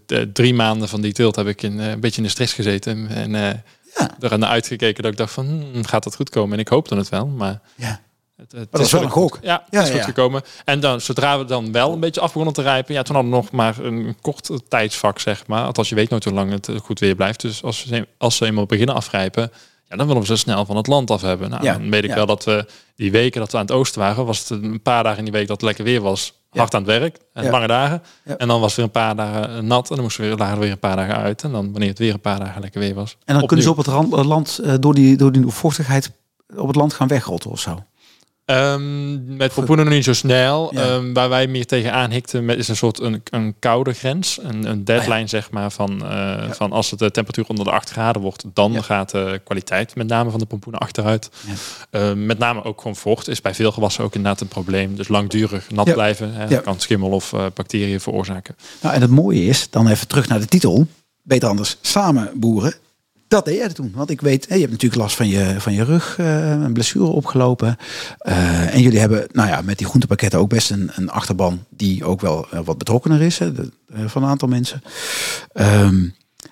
S2: eh, eh, drie maanden van die teelt heb ik in, eh, een beetje in de stress gezeten. En eh
S1: Ja.
S2: er naar uitgekeken dat ik dacht van, hmm, gaat dat goed komen? En ik hoopte het wel, maar...
S1: Ja.
S2: Het, het
S1: dat is wel een gok.
S2: Ja,
S1: Ja,
S2: het is
S1: ja.
S2: goed gekomen. En dan, zodra we dan wel een beetje af begonnen te rijpen, ja, toen hadden we nog maar een kort tijdsvak, zeg maar. Althans, je weet nooit hoe lang het goed weer blijft. Dus als ze, als ze eenmaal beginnen afrijpen, ja, dan willen we ze snel van het land af hebben. Nou,
S1: Ja,
S2: dan weet ik wel dat we die weken dat we aan het oosten waren, was het een paar dagen in die week dat het lekker weer was. Hard aan het werk, en
S1: Ja.
S2: lange dagen.
S1: Ja.
S2: En dan was het weer een paar dagen eh, nat en dan moesten we weer, weer een paar dagen uit. En dan, wanneer het weer een paar dagen lekker weer was.
S1: En dan kunnen ze
S2: opnieuw.
S1: op het rand, land, eh, door, die, door die vochtigheid op het land gaan wegrotten of zo.
S2: Ehm, met pompoenen nog niet zo snel.
S1: Ja.
S2: Ehm, waar wij meer tegenaan hikten met is een soort een, een koude grens. Een, een deadline
S1: Ah, ja.
S2: zeg maar van, eh, van als het de temperatuur onder de 8 graden wordt, dan gaat de kwaliteit met name van de pompoenen achteruit. Ehm, met name ook gewoon vocht is bij veel gewassen ook inderdaad een probleem. Dus langdurig nat blijven hè, kan schimmel of eh, bacteriën veroorzaken.
S1: Nou, en het mooie is, dan even terug naar de titel. Beter anders, samen boeren. Dat deed jij toen. Want ik weet, je hebt natuurlijk last van je, van je rug, eh, een blessure opgelopen. Eh, en jullie hebben, nou ja, met die groentepakketten ook best een, een achterban die ook wel eh, wat betrokkener is hè, van een aantal mensen. Ehm,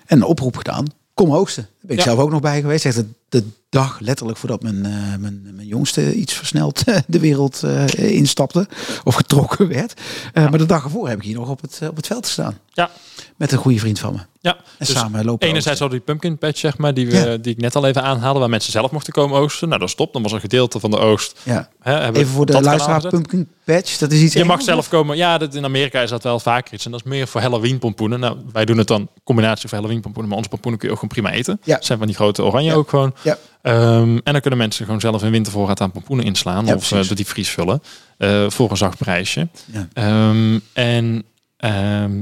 S1: en een oproep gedaan. Kom hoogsten. Ben ik
S2: Ja.
S1: zelf ook nog bij geweest. Echt de, de dag letterlijk voordat mijn, eh, mijn, mijn jongste iets versneld de wereld eh, instapte. Of getrokken werd. Eh, Maar de dag ervoor heb ik hier nog op het, eh, op het veld gestaan.
S2: Ja.
S1: Met een goede vriend van me.
S2: Ja,
S1: En
S2: dus
S1: samen lopen.
S2: Enerzijds hadden we die pumpkin patch, zeg maar, die, we,
S1: Ja.
S2: die ik net al even aanhaalde, waar mensen zelf mochten komen oogsten. Nou, dat stopt. Dan was een gedeelte van de oogst.
S1: Ja.
S2: Hè,
S1: Even voor de luisteraar, pumpkin patch, dat is iets
S2: Je mag zelf
S1: of?
S2: komen. Ja, dat, in Amerika is dat wel vaker iets. En dat is meer voor Halloween pompoenen. Nou, wij doen het dan combinatie van Halloween pompoenen. Maar onze pompoenen kun je ook gewoon prima eten.
S1: Ja.
S2: Zijn van die grote oranje ook gewoon.
S1: Ja.
S2: Ehm, en dan kunnen mensen gewoon zelf in wintervoorraad aan pompoenen inslaan.
S1: Ja,
S2: of uh,
S1: precies.
S2: de diepvries vullen. eh, voor een zacht prijsje.
S1: Ja.
S2: Ehm, en ehm,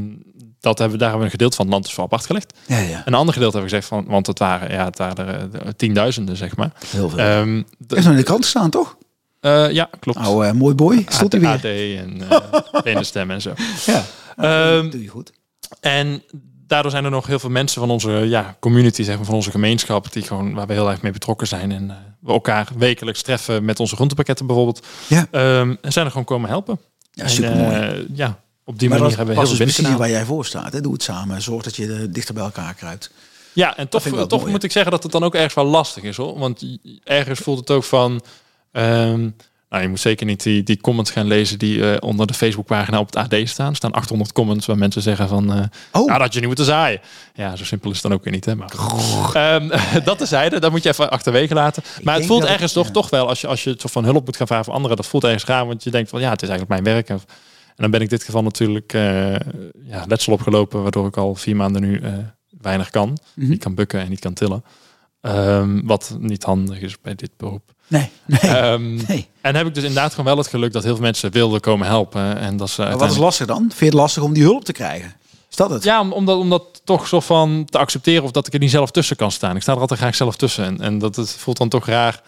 S2: dat hebben, daar hebben we een gedeelte van het land dus voor apart gelegd.
S1: Ja, ja.
S2: Een ander gedeelte hebben we gezegd van, want het waren, ja, het waren er eh, tienduizenden, zeg maar.
S1: Heel veel.
S2: Ehm, de-
S1: nog in de krant staan, toch?
S2: eh, ja, klopt.
S1: Eh, mooi boy. Stond hij
S2: AD
S1: weer.
S2: en uh, en zo.
S1: Ja. Doe je goed.
S2: En daardoor zijn er nog heel veel mensen van onze ja, community, zeg maar, van onze gemeenschap, die gewoon, waar we heel erg mee betrokken zijn. En eh, we elkaar wekelijks treffen met onze groentepakketten bijvoorbeeld.
S1: Ja.
S2: Ehm, en zijn er gewoon komen helpen.
S1: Ja, super mooi.
S2: eh, ja, op die
S1: maar
S2: manier hebben we heel
S1: dus
S2: veel
S1: precies
S2: binnengehaald.
S1: waar jij voor staat. Hè? Doe het samen. Zorg dat je dichter bij elkaar kruipt.
S2: Ja, en toch, toch
S1: mooi,
S2: moet ik zeggen dat het dan ook ergens wel lastig is hoor. Want ergens voelt het ook van. ehm, nou, je moet zeker niet die, die comments gaan lezen die eh, onder de Facebookpagina op het AD staan. Er staan 800 comments waar mensen zeggen van. eh
S1: Oh.
S2: Ja, dat je niet moeten zaaien. Ja, zo simpel is het dan ook weer niet. Hè? Maar, Ehm, dat tezijde, dat moet je even achterwege laten. Maar het voelt ergens toch,
S1: ja.
S2: toch wel, als je, als je van hulp moet gaan vragen voor anderen, dat voelt ergens raar. Want je denkt van ja, het is eigenlijk mijn werk. En, en dan ben ik dit geval natuurlijk eh, ja, letsel opgelopen, waardoor ik al vier maanden nu weinig kan.
S1: Mhm.
S2: Niet kan bukken en niet kan tillen. Ehm, wat niet handig is bij dit beroep.
S1: Nee, nee,
S2: Ehm,
S1: nee.
S2: En heb ik dus inderdaad gewoon wel het geluk dat heel veel mensen wilden komen helpen. En dat ze
S1: wat is lastig dan? Vind je het lastig om die hulp te krijgen? Is dat het?
S2: Ja, om, om, dat, om dat toch zo van te accepteren of dat ik er niet zelf tussen kan staan. Ik sta er altijd graag zelf tussen. En, en dat het voelt dan toch raar.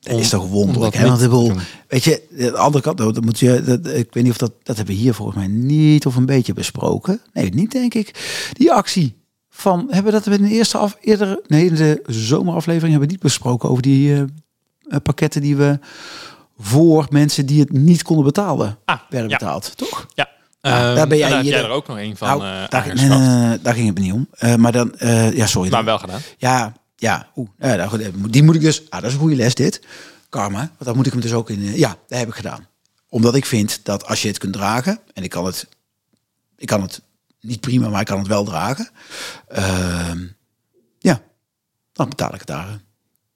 S1: Dat is toch wonderlijk.
S2: dat
S1: Hè? Want ik bedoel, weet je, de andere kant, dat moet je, dat, ik weet niet of dat, dat hebben we hier volgens mij niet of een beetje besproken. Nee, niet denk ik. Die actie van, hebben we dat in de eerste af, eerder, nee, in de zomeraflevering hebben we niet besproken over die eh, eh, pakketten die we voor mensen die het niet konden betalen,
S2: Ah,
S1: werden
S2: ja.
S1: betaald, toch?
S2: Ja. Ehm,
S1: daar ben jij hier
S2: jij er ook nog een van
S1: Nou,
S2: eh
S1: daar, ging het me niet om. Maar dan, ja, sorry.
S2: Maar wel gedaan.
S1: Ja, ja. Oeh, ja, nou goed, die moet ik dus. Ah, dat is een goede les dit. Karma. Want dan moet ik hem dus ook in. ja, dat heb ik gedaan. Omdat ik vind dat als je het kunt dragen en ik kan het, ik kan het niet prima, maar ik kan het wel dragen. Ehm, ja, dan betaal ik het daar.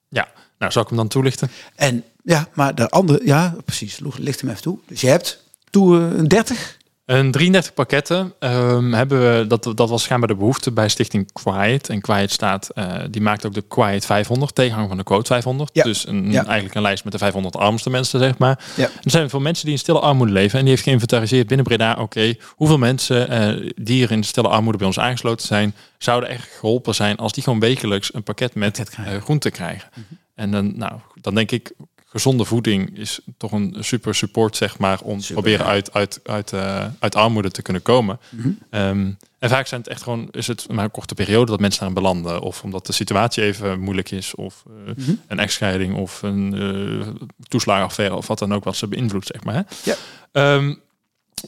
S2: Ja. Nou, zal ik hem dan toelichten?
S1: En ja, maar de andere, ja, precies. Licht hem even toe. Dus je hebt toe eh, een 30.
S2: Een 33 pakketten ehm, hebben we, dat, dat was schijnbaar de behoefte bij Stichting Quiet. En Quiet staat, eh, die maakt ook de Quiet 500, tegenhanger van de Quote 500.
S1: Ja.
S2: Dus een,
S1: Ja.
S2: eigenlijk een lijst met de 500 armste mensen, zeg maar.
S1: Ja.
S2: Er zijn veel mensen die in stille armoede leven. En die heeft geïnventariseerd binnen Breda, oké, hoeveel mensen eh, die er in stille armoede bij ons aangesloten zijn, zouden echt geholpen zijn als die gewoon wekelijks een pakket met
S1: krijgen.
S2: eh, groente krijgen. En dan, nou, dan denk ik, gezonde voeding is toch een super support, zeg maar, om
S1: Super,
S2: proberen
S1: ja.
S2: uit, uit, uit, eh, uit armoede te kunnen komen.
S1: Mhm.
S2: Ehm, en vaak zijn het echt gewoon, is het maar een korte periode dat mensen daarin belanden. Of omdat de situatie even moeilijk is. Of eh,
S1: Mhm.
S2: een echtscheiding of een uh, toeslagenaffaire of wat dan ook wat ze beïnvloedt, zeg maar. hè.
S1: Ja.
S2: Ehm,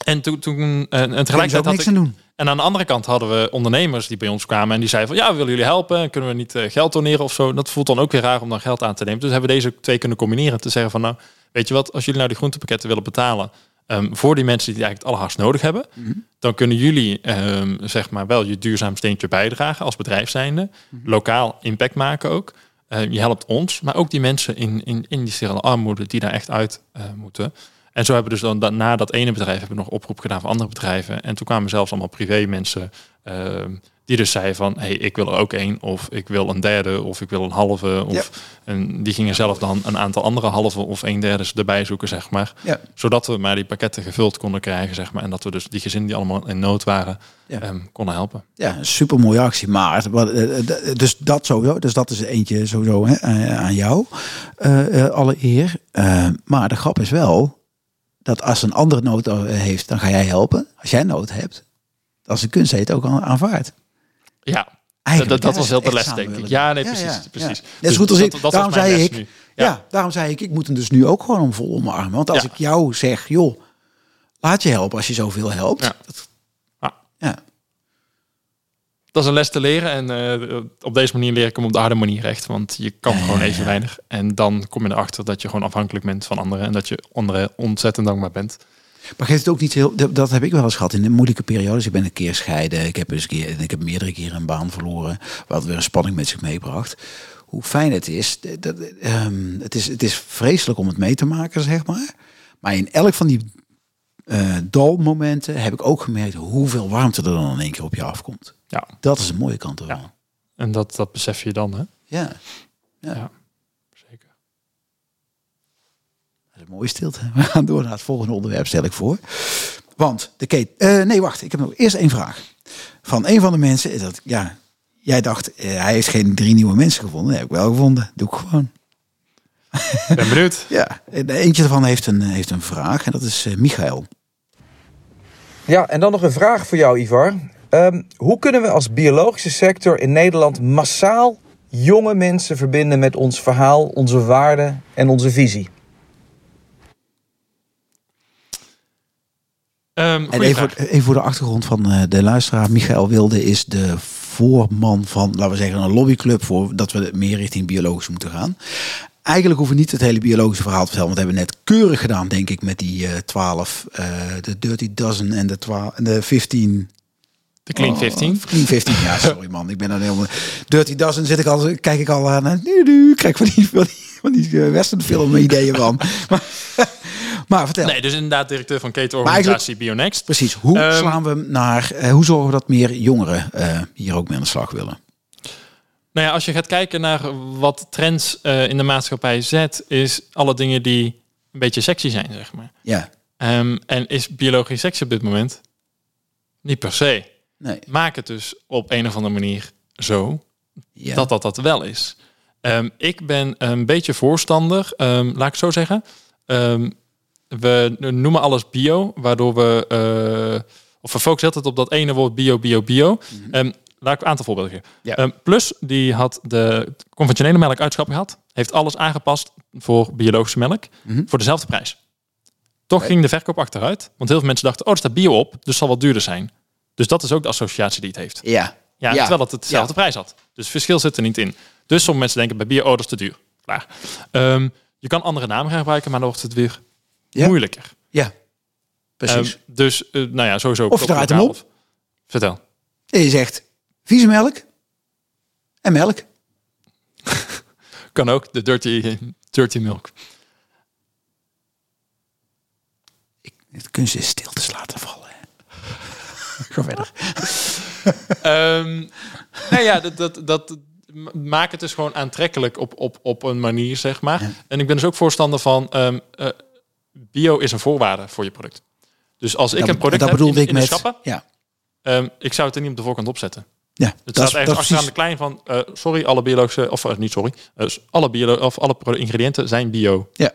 S2: en toen, toen en, en tegelijkertijd had
S1: niks
S2: ik,
S1: aan doen.
S2: en aan de andere kant hadden we ondernemers die bij ons kwamen en die zeiden van ja, we willen jullie helpen? Kunnen we niet eh, geld doneren of zo? Dat voelt dan ook weer raar om dan geld aan te nemen. Dus hebben we deze twee kunnen combineren. Te zeggen van nou, weet je wat, als jullie nou die groentepakketten willen betalen ehm, voor die mensen die het eigenlijk het allerhardst nodig hebben,
S1: Mhm.
S2: dan kunnen jullie ehm, zeg maar wel je duurzaam steentje bijdragen als bedrijf zijnde.
S1: Mhm.
S2: Lokaal impact maken ook. Eh, je helpt ons, maar ook die mensen in, in, in die armoede die daar echt uit eh, moeten. En zo hebben we dus dan da- na dat ene bedrijf hebben we nog oproep gedaan voor andere bedrijven. En toen kwamen zelfs allemaal privé mensen ehm, die dus zeiden van, hey, ik wil er ook één, of ik wil een derde, of ik wil een halve. Of,
S1: Ja.
S2: En die gingen zelf dan een aantal andere halve of een derde erbij zoeken, zeg maar.
S1: Ja.
S2: Zodat we maar die pakketten gevuld konden krijgen, zeg maar. En dat we dus die gezinnen die allemaal in nood waren,
S1: Ja.
S2: ehm, konden helpen.
S1: Ja, een super mooie actie. Maar eh, eh, dus dat sowieso. Dus dat is eentje sowieso hè, aan- jou. eh, alle eer. Maar de grap is wel dat als een andere nood eh, heeft, dan ga jij helpen. Als jij nood hebt, als een kunst heet ook al aanvaard.
S2: Ja,
S1: Eigenlijk,
S2: dat, dat was heel de les, denk ik. Ja, nee, precies.
S1: ja,
S2: precies.
S1: ja. Net zo goed als
S2: Dus
S1: ik.
S2: dat- dat was
S1: daarom zei ik. Ja. Daarom zei ik, ik moet hem dus nu ook gewoon om vol omarmen. Want als ik jou zeg, joh, laat je helpen als je zoveel helpt.
S2: Ja.
S1: Dat-
S2: Ja. Dat is een les te leren. En eh, op deze manier leer ik hem op de harde manier recht. Want je kan
S1: Ja,
S2: gewoon
S1: ja,
S2: even
S1: ja.
S2: weinig. En dan kom je erachter dat je gewoon afhankelijk bent van anderen. En dat je anderen ontzettend dankbaar bent.
S1: Maar geeft het ook niet heel. Dat, heb ik wel eens gehad in de moeilijke periodes. Ik ben een keer scheiden. Ik heb eens een keer. Ik heb meerdere keren een baan verloren. Wat weer een spanning met zich meebracht. Hoe fijn het is. Dat, dat, ehm, het is. Het is vreselijk om het mee te maken, zeg maar. Maar in elk van die eh dalmomenten heb ik ook gemerkt hoeveel warmte er dan in één keer op je afkomt.
S2: Ja.
S1: Dat is een mooie kant ervan.
S2: Ja. En dat, dat besef je dan, hè?
S1: Ja.
S2: Ja. Zeker.
S1: Dat is een mooie stilte. We gaan door naar het volgende onderwerp, stel ik voor. Want de Kate. eh, nee, wacht. Ik heb nog eerst één vraag. Van een van de mensen. is Dat, ja, jij dacht, eh, hij heeft geen drie nieuwe mensen gevonden. Dat heb ik wel gevonden. Doe ik gewoon.
S2: Ben benieuwd.
S1: Ja, en eentje daarvan heeft een, heeft een vraag. En dat is eh, Michael.
S3: Ja, en dan nog een vraag voor jou, Ivar. Ehm, hoe kunnen we als biologische sector in Nederland massaal jonge mensen verbinden met ons verhaal, onze waarden en onze visie?
S2: Ehm,
S1: En even voor, even voor de achtergrond van eh, de luisteraar. Michael Wilde is de voorman van, laten we zeggen, een lobbyclub voor dat we meer richting biologisch moeten gaan. Eigenlijk hoeven we niet het hele biologische verhaal te vertellen, want we hebben net keurig gedaan, denk ik, met die eh 12, eh, de Dirty Dozen en de, 12, en de 15.
S2: De Clean
S1: Oh,
S2: 15.
S1: Clean 15, ja, sorry man. Ik ben dan helemaal. Dirty Dozen zit ik al, kijk ik al aan. Nu, nu, krijg van die, van die, van die eh, ideeën van. maar, Maar vertel.
S2: Nee, dus inderdaad directeur van ketenorganisatie Bionext.
S1: Precies. Hoe
S2: Ehm,
S1: slaan we naar, hoe zorgen we dat meer jongeren hier ook mee aan de slag willen?
S2: Nou ja, als je gaat kijken naar wat trends eh, in de maatschappij zet, is alle dingen die een beetje sexy zijn, zeg maar.
S1: Ja.
S2: Ehm, en is biologisch sexy op dit moment? Niet per se.
S1: Nee.
S2: Maak het dus op een of andere manier zo
S1: Ja.
S2: dat dat dat wel is. Ehm, ik ben een beetje voorstander, ehm, laat ik het zo zeggen. We noemen alles bio, waardoor we, eh, of we focussen altijd op dat ene woord bio, bio, bio. Ehm, laat ik een aantal voorbeelden geven.
S1: Ja.
S2: Ehm, Plus, die had de conventionele melk uitschap gehad, heeft alles aangepast voor biologische melk,
S1: Mhm.
S2: voor dezelfde prijs. Toch ging de verkoop achteruit, want heel veel mensen dachten, oh, er staat bio op, dus zal wat duurder zijn. Dus dat is ook de associatie die het heeft.
S1: Ja.
S2: Ja,
S1: Ja.
S2: terwijl het hetzelfde prijs had. Dus het verschil zit er niet in. Dus sommige mensen denken bij bier, oh, dat is te duur. Klaar. Ehm, je kan andere namen gaan gebruiken, maar dan wordt het weer
S1: Ja.
S2: moeilijker.
S1: Ja. Precies.
S2: Ehm, dus, eh, nou ja, sowieso.
S1: Of draait hem op.
S2: Vertel.
S1: Je zegt vieze melk en melk.
S2: Kan ook, de dirty, dirty milk.
S1: Het kunst is stiltes laten vallen. Ga verder.
S2: Ehm nou ja, dat, dat, dat maak het dus gewoon aantrekkelijk op, op, op een manier, zeg maar.
S1: Ja.
S2: En ik ben dus ook voorstander van ehm, eh, bio is een voorwaarde voor je product. Dus als ik
S1: Dat-
S2: een product
S1: dat
S2: heb
S1: bedoelde
S2: in,
S1: ik
S2: in
S1: met.
S2: de schappen,
S1: Ja.
S2: ehm, ik zou het er niet op de voorkant opzetten.
S1: Ja,
S2: Het
S1: dat
S2: staat
S1: dat is
S2: achteraan de klein van, eh, sorry, alle biologische, of eh, niet sorry, eh, alle, bio, of alle ingrediënten zijn bio.
S1: Ja.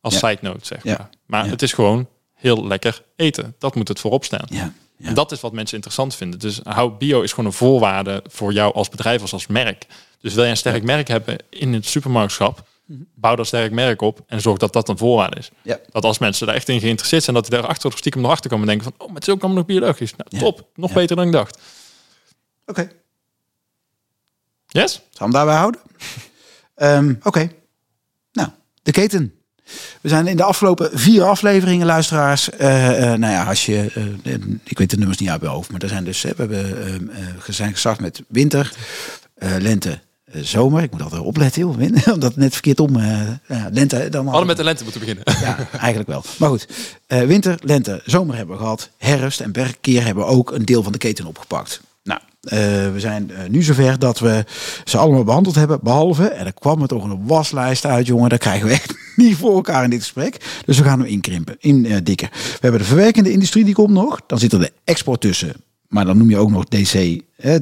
S2: Als
S1: Ja.
S2: side note, zeg
S1: Ja.
S2: maar. Maar
S1: Ja.
S2: het is gewoon heel lekker eten. Dat moet het voorop staan.
S1: Ja.
S2: En dat is wat mensen interessant vinden. Dus hou bio is gewoon een voorwaarde voor jou als bedrijf, als, als merk. Dus wil je een sterk merk hebben in het supermarktschap, bouw dat sterk merk op en zorg dat dat een voorwaarde is.
S1: Mhm. Ja.
S2: Dat als mensen daar echt in geïnteresseerd zijn, dat die daar achter stiekem nog achter komen en denken van, oh, maar het is ook allemaal nog biologisch. Nou, top, nog beter dan ik dacht.
S1: Oké.
S2: Yes?
S1: Zal hem daarbij houden? Ehm, Oké. Nou, de keten. We zijn in de afgelopen vier afleveringen, luisteraars. eh, eh, nou ja, als je. eh, ik weet de nummers niet uit mijn hoofd, maar er zijn dus. we hebben, zijn gestart met winter, lente, zomer. Ik moet altijd opletten, joh. win- Omdat het net verkeerd om. lente, dan
S2: hadden met de lente moeten beginnen.
S1: ja, eigenlijk wel. Maar goed, winter, lente, zomer hebben we gehad. Herfst en per keer hebben we ook een deel van de keten opgepakt. Eh, we zijn eh, nu zover dat we ze allemaal behandeld hebben. Behalve, en er kwam er toch een waslijst uit, jongen. Dat krijgen we echt niet voor elkaar in dit gesprek. Dus we gaan hem inkrimpen, in eh. We hebben de verwerkende industrie, die komt nog. Dan zit er de export tussen. Maar dan noem je ook nog DC, hè,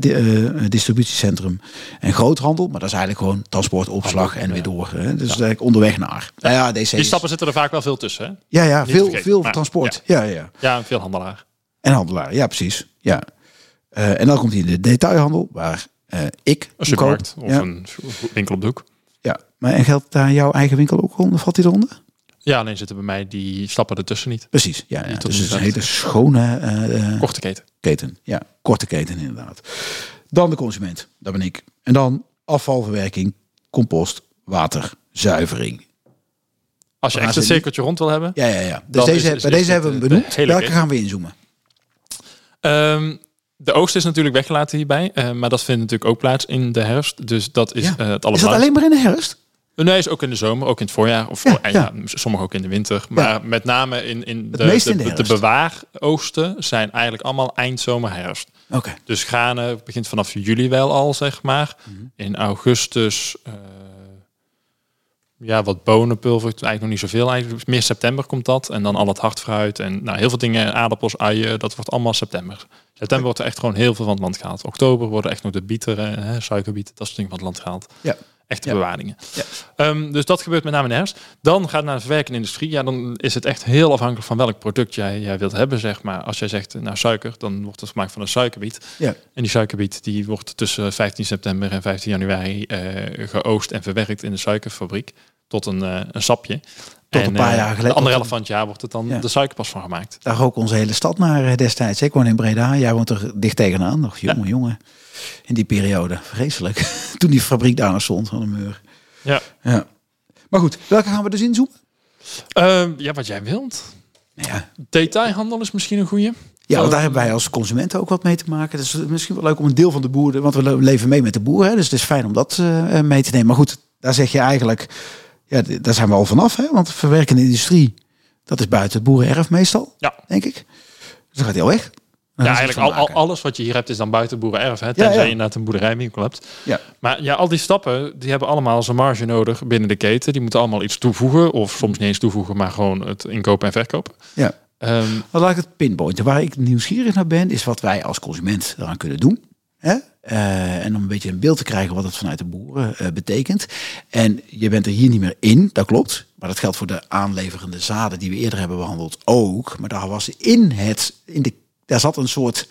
S1: distributiecentrum en groothandel. Maar dat is eigenlijk gewoon transport, opslag en weer door. Hè. Dus eigenlijk onderweg naar. Nou ja, DC
S2: Die
S1: is-
S2: stappen zitten er vaak wel veel tussen. Hè?
S1: ja, ja,
S2: Niet
S1: veel,
S2: vergeten,
S1: veel
S2: maar,
S1: transport. Ja. Ja,
S2: Ja, veel handelaar.
S1: En handelaar, ja, precies. Ja. Eh, en dan komt hij in de detailhandel, waar eh, ik
S2: Een supermarkt
S1: koop.
S2: of
S1: ja,
S2: een winkel op de hoek.
S1: ja. Maar en geldt daar jouw eigen winkel ook onder? Valt hij eronder?
S2: Ja, alleen zitten bij mij die stappen ertussen niet.
S1: Precies, ja. Dus het is een
S2: een
S1: hele schone eh, eh,
S2: Korte keten.
S1: keten. Ja, korte keten inderdaad. Dan de consument, dat ben ik. En dan afvalverwerking, compost, water, zuivering.
S2: Als je echt
S1: die?
S2: cirkeltje rond wil hebben.
S1: Ja, ja, ja. Dus deze,
S2: is- is-
S1: bij deze hebben we hem benoemd.
S2: hele
S1: Welke gaan we inzoomen?
S2: Ehm, de oogst is natuurlijk weggelaten hierbij. eh, maar dat vindt natuurlijk ook plaats in de herfst. Dus dat is
S1: Ja.
S2: eh, het
S1: Is dat
S2: allerbelangrijkste.
S1: alleen maar in de herfst?
S2: Nee, is ook in de zomer, ook in het voorjaar. Of
S1: Ja,
S2: en
S1: ja.
S2: sommige ook in de winter. Maar met name in, in de,
S1: meest in de
S2: de, de bewaaroogsten zijn eigenlijk allemaal eind zomer, herfst.
S1: Oké.
S2: Dus granen begint vanaf juli wel al, zeg maar.
S1: Mhm.
S2: In augustus, eh, ja, wat bonenpulver, eigenlijk nog niet zoveel. Eigenlijk meer september komt dat. En dan al het hardfruit en nou, heel veel dingen, aardappels, uien, dat wordt allemaal september. September wordt er echt gewoon heel veel van het land gehaald. Oktober worden echt nog de bieteren, hè, suikerbieten, dat soort dingen van het land gehaald.
S1: Ja.
S2: Echte
S1: Ja.
S2: bewaringen.
S1: Ja.
S2: Ehm, dus dat gebeurt met name in de herfst. Dan gaat het naar de verwerkende industrie. Ja, dan is het echt heel afhankelijk van welk product jij, jij wilt hebben, zeg maar. Als jij zegt, nou suiker, dan wordt het gemaakt van een suikerbiet.
S1: Ja.
S2: En die suikerbiet die wordt tussen 15 september en 15 januari eh geoost en verwerkt in de suikerfabriek tot een, eh, een sapje.
S1: Tot
S2: en
S1: een paar
S2: eh,
S1: jaar geleden-
S2: De van het jaar wordt het dan
S1: Ja.
S2: de suikerpas van gemaakt.
S1: Daar rook onze hele stad naar eh, destijds. Ik woon in Breda. Jij woont er dicht tegenaan. Nog jongen, jongen. In die periode. Vreselijk. Toen die fabriek daar nog stond van de muur.
S2: Ja.
S1: ja. Maar goed, welke gaan we dus inzoomen?
S2: Ehm, ja, wat jij wilt.
S1: Nou Ja,
S2: Detailhandel is misschien een goede.
S1: ja want daar hebben wij als consumenten ook wat mee te maken. Dus misschien wel leuk om een deel van de boeren... Want we le- leven mee met de boeren. Hè, dus het is fijn om dat eh, mee te nemen. Maar goed, daar zeg je eigenlijk... Ja, daar zijn we al vanaf. Hè? Want de verwerkende industrie... Dat is buiten het boerenerf meestal,
S2: Ja.
S1: denk ik. Dus dan gaat hij al weg.
S2: Ja, eigenlijk al, alles wat je hier hebt is dan buiten boerenerf. Hè? Tenzij
S1: ja.
S2: je inderdaad een boerderijwinkel hebt.
S1: Ja.
S2: Maar ja, al die stappen, die hebben allemaal zijn marge nodig binnen de keten. Die moeten allemaal iets toevoegen. Of soms niet eens toevoegen, maar gewoon het inkopen en verkopen.
S1: Ja.
S2: Ehm,
S1: Dan laat ik het pinpointen. Waar ik nieuwsgierig naar ben, is wat wij als consument eraan kunnen doen. Hè? Eh, en om een beetje een beeld te krijgen wat het vanuit de boeren eh, betekent. En je bent er hier niet meer in, dat klopt. Maar dat geldt voor de aanleverende zaden die we eerder hebben behandeld ook. Maar daar was in het, in de, daar zat een soort,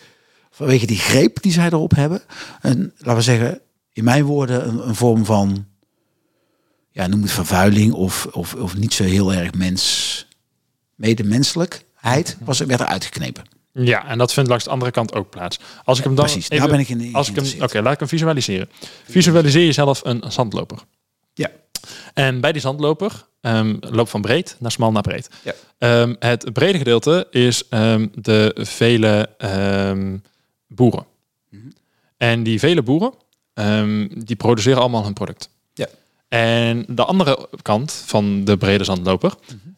S1: vanwege die greep die zij erop hebben. Een, laten we zeggen, in mijn woorden, een, een vorm van, ja, noem het vervuiling of, of, of niet zo heel erg mens, medemenselijkheid, was, werd er uitgeknepen.
S2: ja, en dat vindt langs de andere kant ook plaats. Als ik hem dan
S1: Precies,
S2: even,
S1: daar ben ik in
S2: als ik hem, Oké, laat ik hem visualiseren. Visualiseer jezelf een zandloper.
S1: Ja.
S2: En bij die zandloper ehm loopt van breed naar smal naar breed.
S1: Ja.
S2: Ehm, het brede gedeelte is ehm, de vele boeren.
S1: Mhm.
S2: En die vele boeren, die produceren allemaal hun product.
S1: Ja.
S2: En de andere kant van de brede zandloper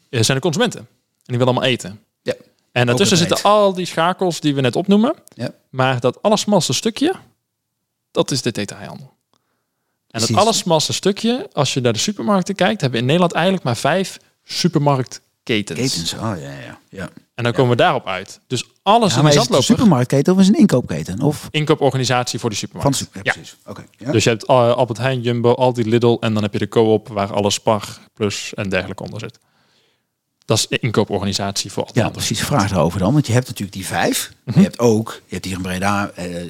S2: eh, zijn de consumenten. En die willen allemaal eten.
S1: Mhm. Ja.
S2: En daartussen zitten al die schakels die we net opnoemen.
S1: Ja.
S2: Maar dat allersmalste stukje, dat is de detailhandel. En dat
S1: Precies.
S2: allersmalste stukje, als je naar de supermarkten kijkt, hebben we in Nederland eigenlijk maar vijf supermarktketens.
S1: Ketens, oh ja, ja. ja.
S2: En dan komen we daarop uit. Dus alles
S1: Ja,
S2: in de
S1: is het een supermarktketen of is het een inkooppketen? Of
S2: inkooporganisatie voor de
S1: van
S2: supermarkt. ja.
S1: precies. Oké. Ja.
S2: Dus je hebt eh, Albert Heijn, Jumbo, Aldi, Lidl en dan heb je de Co-op waar alle Spar, Plus en dergelijke onder zit. Dat is de inkooporganisatie voor
S1: ja, precies. Vraag daarover dan. Want je hebt natuurlijk die vijf.
S2: Mhm.
S1: Je hebt ook, je hebt hier in Breda, eh,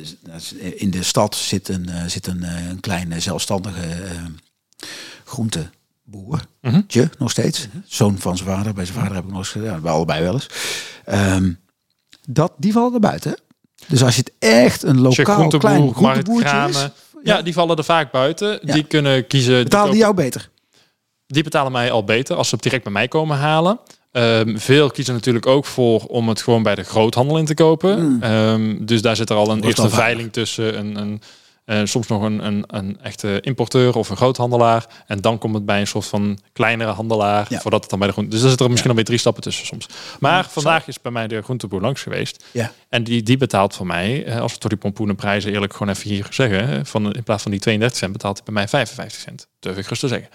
S1: in de stad zit een, eh, zit een, eh, een kleine zelfstandige groenteboer.
S2: Mhm.
S1: Tje, nog steeds. Zoon van zijn vader. Bij zijn vader heb ik nog eens gedaan. Bij allebei wel eens. Ehm, dat, die vallen er buiten. hè? Dus als je het echt een lokaal
S2: groenteboer,
S1: klein groenteboertje is,
S2: Ja, die vallen er vaak buiten.
S1: Ja.
S2: Die kunnen kiezen.
S1: betalen die jou beter.
S2: Die betalen mij al beter als ze het direct bij mij komen halen. Ehm, veel kiezen natuurlijk ook voor om het gewoon bij de groothandel in te kopen.
S1: Mm.
S2: Ehm, dus daar zit er al een eerste veiling tussen. Een, een, eh, soms nog een, een, een echte importeur of een groothandelaar. En dan komt het bij een soort van kleinere handelaar.
S1: Ja.
S2: Voordat het dan bij de groente. Dus daar zitten er misschien
S1: Ja.
S2: alweer drie stappen tussen soms. Maar vandaag is bij mij de groenteboer langs geweest.
S1: Ja.
S2: En die, die betaalt voor mij, eh, als we door die pompoenenprijzen eerlijk gewoon even hier zeggen, van, in plaats van die 32 cent betaalt hij bij mij 55 cent. Durf ik rustig te zeggen.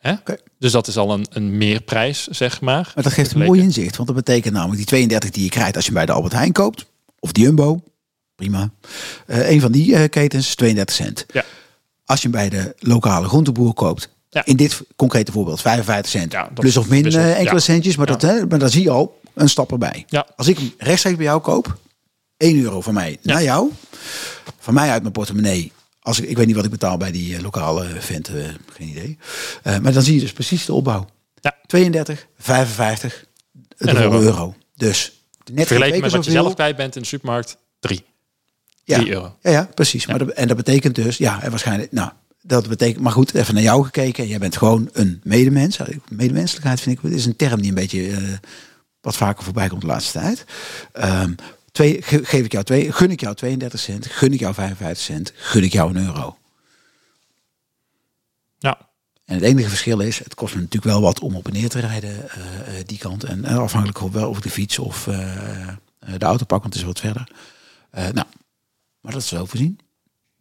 S2: Hè? Dus dat is al een, een meerprijs, zeg maar.
S1: Maar dat geeft een mooi inzicht. Want dat betekent namelijk die 32 die je krijgt als je bij de Albert Heijn koopt. Of de Jumbo. Prima. Eh een van die eh, ketens is 32 cent.
S2: Ja.
S1: Als je hem bij de lokale groenteboer koopt.
S2: Ja.
S1: In dit concrete voorbeeld 55 cent.
S2: Ja,
S1: plus of min eh, enkele centjes. Maar, dat, hè, maar dan zie je al een stap erbij.
S2: Ja.
S1: Als ik hem rechtstreeks bij jou koop. 1 euro van mij naar jou. Van mij uit mijn portemonnee. Als ik, ik weet niet wat ik betaal bij die eh, lokale vent. eh, geen idee. Eh, maar dan zie je dus precies de opbouw.
S2: Ja.
S1: 32, 55,
S2: Een
S1: een euro.
S2: euro.
S1: Dus net
S2: Vergeleken met wat je zelf kwijt bent in de supermarkt, 3.
S1: ja.
S2: 3 euro.
S1: Ja, ja, precies. Maar dat, en dat betekent dus, ja, en waarschijnlijk, nou, dat betekent, maar goed, even naar jou gekeken. Jij bent gewoon een medemens. Medemenselijkheid vind ik, is een term die een beetje wat vaker voorbij komt de laatste tijd. Ehm, twee, ge- geef ik jou twee, gun ik jou 32 cent, gun ik jou 55 cent, gun ik jou een euro.
S2: Ja.
S1: En het enige verschil is, het kost me natuurlijk wel wat om op en neer te rijden eh, eh, die kant. En eh, afhankelijk of wel of de fiets of de auto pak, want het is wat verder. Nou, maar dat is wel voorzien.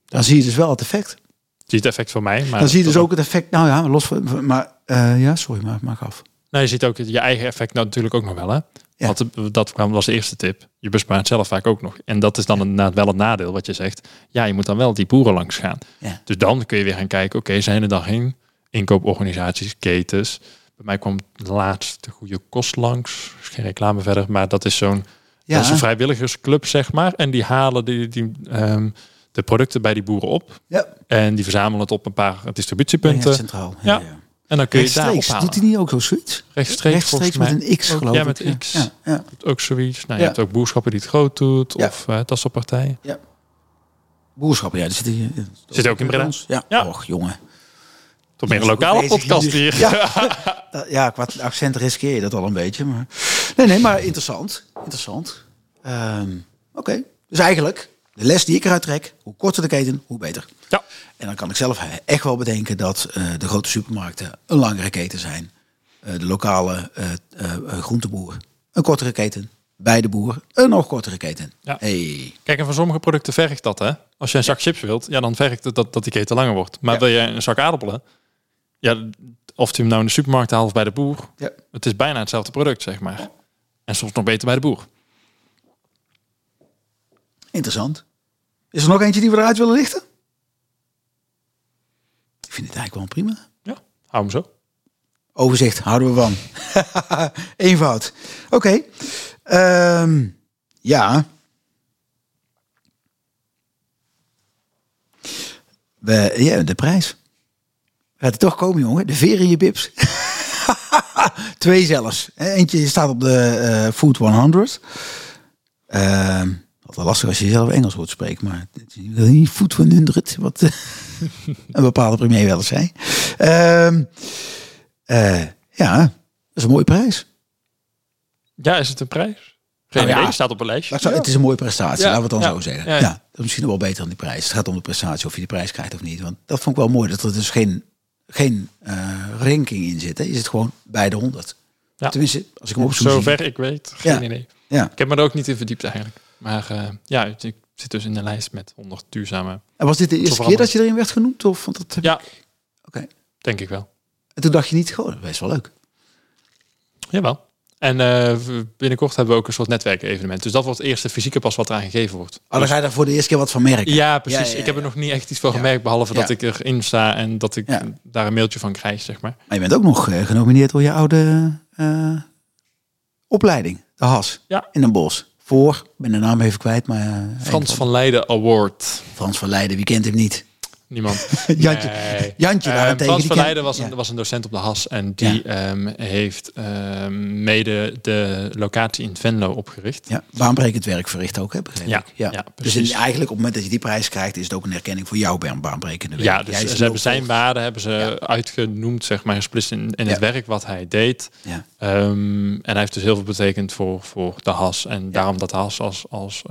S1: Dan zie je dus wel het effect.
S2: Zie je het effect voor mij. Maar
S1: Dan zie je dus ook het effect. Nou ja, los van. Maar ja, sorry, maar maak af.
S2: Nou, je ziet ook je eigen effect nou natuurlijk ook nog wel. Hè?
S1: Ja.
S2: Want dat kwam was de eerste tip. Je bespaart zelf vaak ook nog. En dat is dan inderdaad wel het nadeel wat je zegt. Ja, je moet dan wel die boeren langs gaan.
S1: Ja.
S2: Dus dan kun je weer gaan kijken. Oké, zijn er dan geen inkooporganisaties, ketens? Bij mij kwam laatst de goede kost langs. Is geen reclame verder, maar dat is zo'n
S1: Ja,
S2: dat is een vrijwilligersclub, zeg maar. En die halen die, die, ehm, de producten bij die boeren op.
S1: ja.
S2: En die verzamelen het op een paar
S1: Ja,
S2: distributiepunten.
S1: centraal.
S2: Ja. En dan kun je daar
S1: Rechtstreeks.
S2: ophalen.
S1: Doet hij niet ook zo zoiets?
S2: Rechtstreeks,
S1: Rechtstreeks met
S2: mij.
S1: een X, geloof
S2: ja,
S1: ik.
S2: met X.
S1: Ja, ja.
S2: Ook zoiets. Nou,
S1: Ja.
S2: je hebt ook boodschappen die het groot doet.
S1: Ja.
S2: Of eh dat soort partijen.
S1: Boerschappen, ja, die zitten hier.
S2: Zit ook in Breda?
S1: ons. Ja.
S2: Ja.
S1: Och, jongen.
S2: Toch meer een
S1: Ja,
S2: lokale podcast hier.
S1: Ja, ja, qua accent riskeer je dat al een beetje. Maar... Nee, nee, maar interessant. Interessant. Ehm, Oké. Dus eigenlijk, de les die ik eruit trek, hoe korter de keten, hoe beter.
S2: Ja.
S1: En dan kan ik zelf echt wel bedenken dat eh, de grote supermarkten een langere keten zijn. eh, de lokale eh, groenteboer een kortere keten. Bij de boer een nog kortere keten.
S2: Ja.
S1: Hey.
S2: Kijk, en voor sommige producten vergt dat, hè? Als je een zak chips wilt, ja, dan vergt het dat, dat die keten langer wordt. Maar
S1: Ja.
S2: wil je een zak aardappelen, ja, of je hem nou in de supermarkt haalt of bij de boer,
S1: Ja.
S2: het is bijna hetzelfde product, zeg maar. En soms nog beter bij de boer.
S1: Interessant. Is er nog eentje die we eruit willen lichten? Vind het eigenlijk wel prima.
S2: Ja, hou hem zo.
S1: Overzicht houden we van. Eenvoud. Oké. Ehm, ja. We, ja, de prijs. Gaat het toch komen, jongen? De veer in je bips. Twee zelfs. Eentje staat op de eh, Food 100. Ehm altijd lastig als je zelf Engels hoort spreken, maar het is niet Food 100, wat eh, een bepaalde premier wel eens zei. Ehm eh, ja, dat is een mooie prijs.
S2: Ja, is het een prijs? Geen
S1: Nou ja.
S2: staat op een lijstje.
S1: Zo- Het is een mooie prestatie,
S2: Ja,
S1: laten we het dan
S2: ja,
S1: zo zeggen.
S2: ja,
S1: dat is misschien nog wel beter dan die prijs. Het gaat om de prestatie, of je die prijs krijgt of niet. Want dat vond ik wel mooi, dat er dus geen, geen eh, ranking in zit. Hè. Je zit gewoon bij de 100.
S2: Ja.
S1: Tenminste, als ik hem op zoek
S2: Zover ik weet, geen
S1: Ja.
S2: idee.
S1: Ja.
S2: Ik heb me er ook niet in verdiept eigenlijk. Maar eh, ja, ik zit dus in de lijst met 100 duurzame.
S1: En was dit de eerste keer dat je erin werd genoemd? Of, want dat
S2: Ja,
S1: Oké.
S2: denk ik wel.
S1: En toen dacht je niet, goh, best wel leuk.
S2: Jawel. En eh, binnenkort hebben we ook een soort netwerkevenement. Dus dat wordt het eerste fysieke pas wat eraan gegeven wordt.
S1: Oh, dan ga je daar voor de eerste keer wat van merken.
S2: Ja, precies.
S1: Ja, ja,
S2: Ik heb er nog niet echt iets van gemerkt, behalve dat ik erin sta en dat ik daar een mailtje van krijg, zeg maar.
S1: Maar je bent ook nog eh, genomineerd door je oude opleiding, de HAS,
S2: Ja.
S1: in een bos. Voor, ik ben de naam even kwijt, maar... eh,
S2: Frans van Leiden Award.
S1: Frans van Leiden, wie kent hem niet?
S2: Niemand.
S1: Jantje,
S2: Nee.
S1: Jantje daarentegen.
S2: Frans van Leiden was,
S1: ja.
S2: een, was een docent op de HAS en die ehm, heeft ehm, mede de locatie in Venlo opgericht.
S1: Ja, baanbrekend werk verricht ook, hè, begreep
S2: Ja,
S1: ik. Ja.
S2: ja,
S1: dus in, eigenlijk op het moment dat je die prijs krijgt, is het ook een erkenning voor jouw baan- baanbrekende werk.
S2: Ja, dus
S1: Jij
S2: ze hebben zijn waarde hebben ze uitgenoemd, zeg maar, gesplitst in, in het werk wat hij deed.
S1: Ja.
S2: Ehm, en hij heeft dus heel veel betekend voor, voor de HAS. En daarom dat de HAS als, als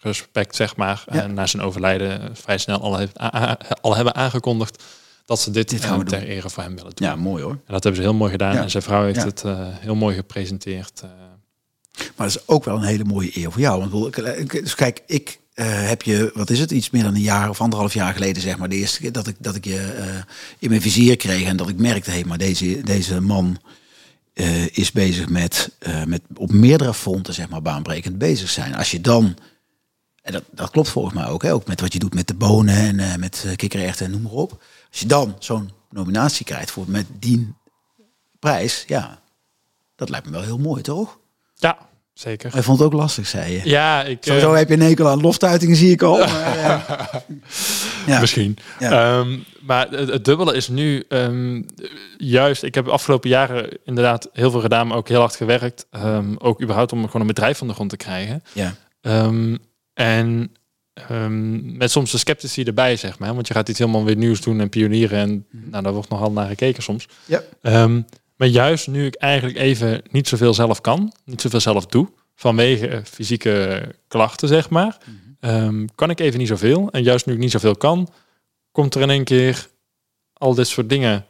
S2: respect, zeg maar, eh, na zijn overlijden vrij snel al, heeft, al hebben aangekondigd dat ze dit,
S1: Dit gaan
S2: eh, ter ere voor hem willen doen.
S1: ja, mooi hoor.
S2: En dat hebben ze heel mooi gedaan.
S1: Ja.
S2: En zijn vrouw heeft
S1: Ja.
S2: het eh, heel mooi gepresenteerd. eh.
S1: Maar dat is ook wel een hele mooie eer voor jou. Want dus kijk, ik heb je, wat is het, iets meer dan een jaar of anderhalf jaar geleden, zeg maar, de eerste keer dat ik, dat ik je in mijn vizier kreeg en dat ik merkte, hé, maar deze, deze man is bezig met, met op meerdere fronten, zeg maar, baanbrekend bezig zijn. Als je dan, en dat, dat klopt volgens mij ook, hè, ook met wat je doet met de bonen en eh, met uh, kikkererwten en noem maar op. Als je dan zo'n nominatie krijgt voor met die prijs, ja, dat lijkt me wel heel mooi, toch?
S2: Ja, zeker.
S1: Hij vond het ook lastig, zei je.
S2: Ja, ik... eh,
S1: Sowieso heb je een hekel aan loftuitingen, zie ik al. Maar, eh, ja.
S2: Misschien.
S1: Ja.
S2: Ehm, maar het, het dubbele is nu ehm, juist. Ik heb de afgelopen jaren inderdaad heel veel gedaan, maar ook heel hard gewerkt. Ehm, ook überhaupt om gewoon een bedrijf van de grond te krijgen.
S1: ja.
S2: En ehm, met soms de sceptici erbij, zeg maar. Want je gaat iets helemaal weer nieuws doen en pionieren. En nou, daar wordt nogal naar gekeken soms.
S1: Ja.
S2: Ehm, maar juist nu ik eigenlijk even niet zoveel zelf kan, niet zoveel zelf doe, vanwege eh, fysieke klachten, zeg maar, ehm, kan ik even niet zoveel. En juist nu ik niet zoveel kan, komt er in één keer al dit soort dingen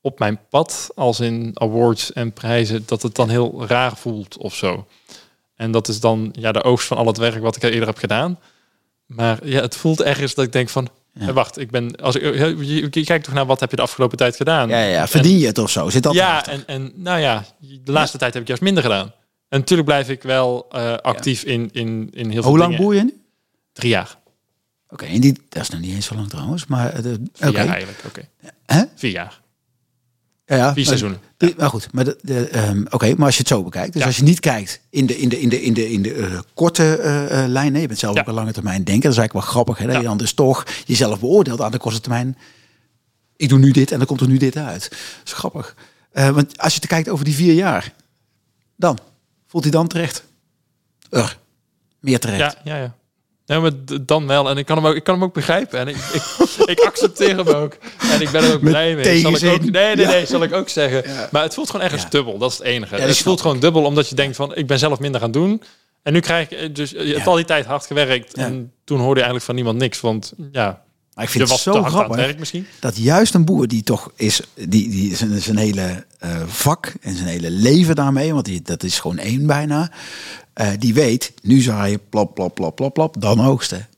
S2: op mijn pad, als in awards en prijzen, dat het dan heel raar voelt of zo. En dat is dan ja, de oogst van al het werk wat ik eerder heb gedaan. Maar ja, het voelt ergens dat ik denk van,
S1: Ja.
S2: wacht, ik ben, als ik, je, kijkt toch naar wat heb je de afgelopen tijd gedaan?
S1: Ja, ja, verdien je het of zo? Zit dat
S2: ja,
S1: erachter?
S2: en, en nou ja, de laatste tijd heb ik juist minder gedaan. En natuurlijk blijf ik wel eh, actief in, in, in heel veel
S1: Hoe lang boer je nu?
S2: Drie jaar.
S1: Oké, en die, dat is nog niet eens zo lang trouwens. Maar, de-
S2: Vier jaar eigenlijk, oké.
S1: Hè?
S2: Vier jaar.
S1: Ja, ja,
S2: Vier
S1: maar- Maar goed, maar ehm, oké, maar als je het zo bekijkt, dus
S2: Ja.
S1: als je niet kijkt in de, in de, in de, in de, in de eh, korte eh, eh, lijn, nee, je bent zelf ook een lange termijn denken, dat is eigenlijk wel grappig, hè, dat je dan dus toch jezelf beoordeelt aan de korte termijn. Ik doe nu dit en dan komt er nu dit uit. Dat is grappig. Want als je te kijkt over die vier jaar, dan voelt hij dan terecht? Er, meer terecht.
S2: Ja, ja, ja. Ja, maar dan wel. En ik kan hem ook, ik kan hem ook begrijpen. En ik, ik, ik accepteer hem ook. En ik ben er ook
S1: Met
S2: blij mee. Zal ik ook, nee, nee,
S1: Ja.
S2: nee, zal ik ook zeggen.
S1: Ja.
S2: Maar het voelt gewoon ergens
S1: Ja.
S2: dubbel. Dat is het enige. het voelt
S1: ik.
S2: gewoon dubbel omdat je denkt van, ik ben zelf minder gaan doen. En nu krijg ik, dus je hebt al die tijd hard gewerkt.
S1: Ja.
S2: En toen hoorde je eigenlijk van niemand niks. Want ja,
S1: Maar ik vind het
S2: was te
S1: zo
S2: hard aan het
S1: grappig
S2: werk misschien.
S1: dat juist een boer die toch is, die, die zijn, zijn hele eh, vak en zijn hele leven daarmee, want die, dat is gewoon één bijna, eh, die weet, nu zaai je plop, plop, plop, plop, plop, dan oogsten.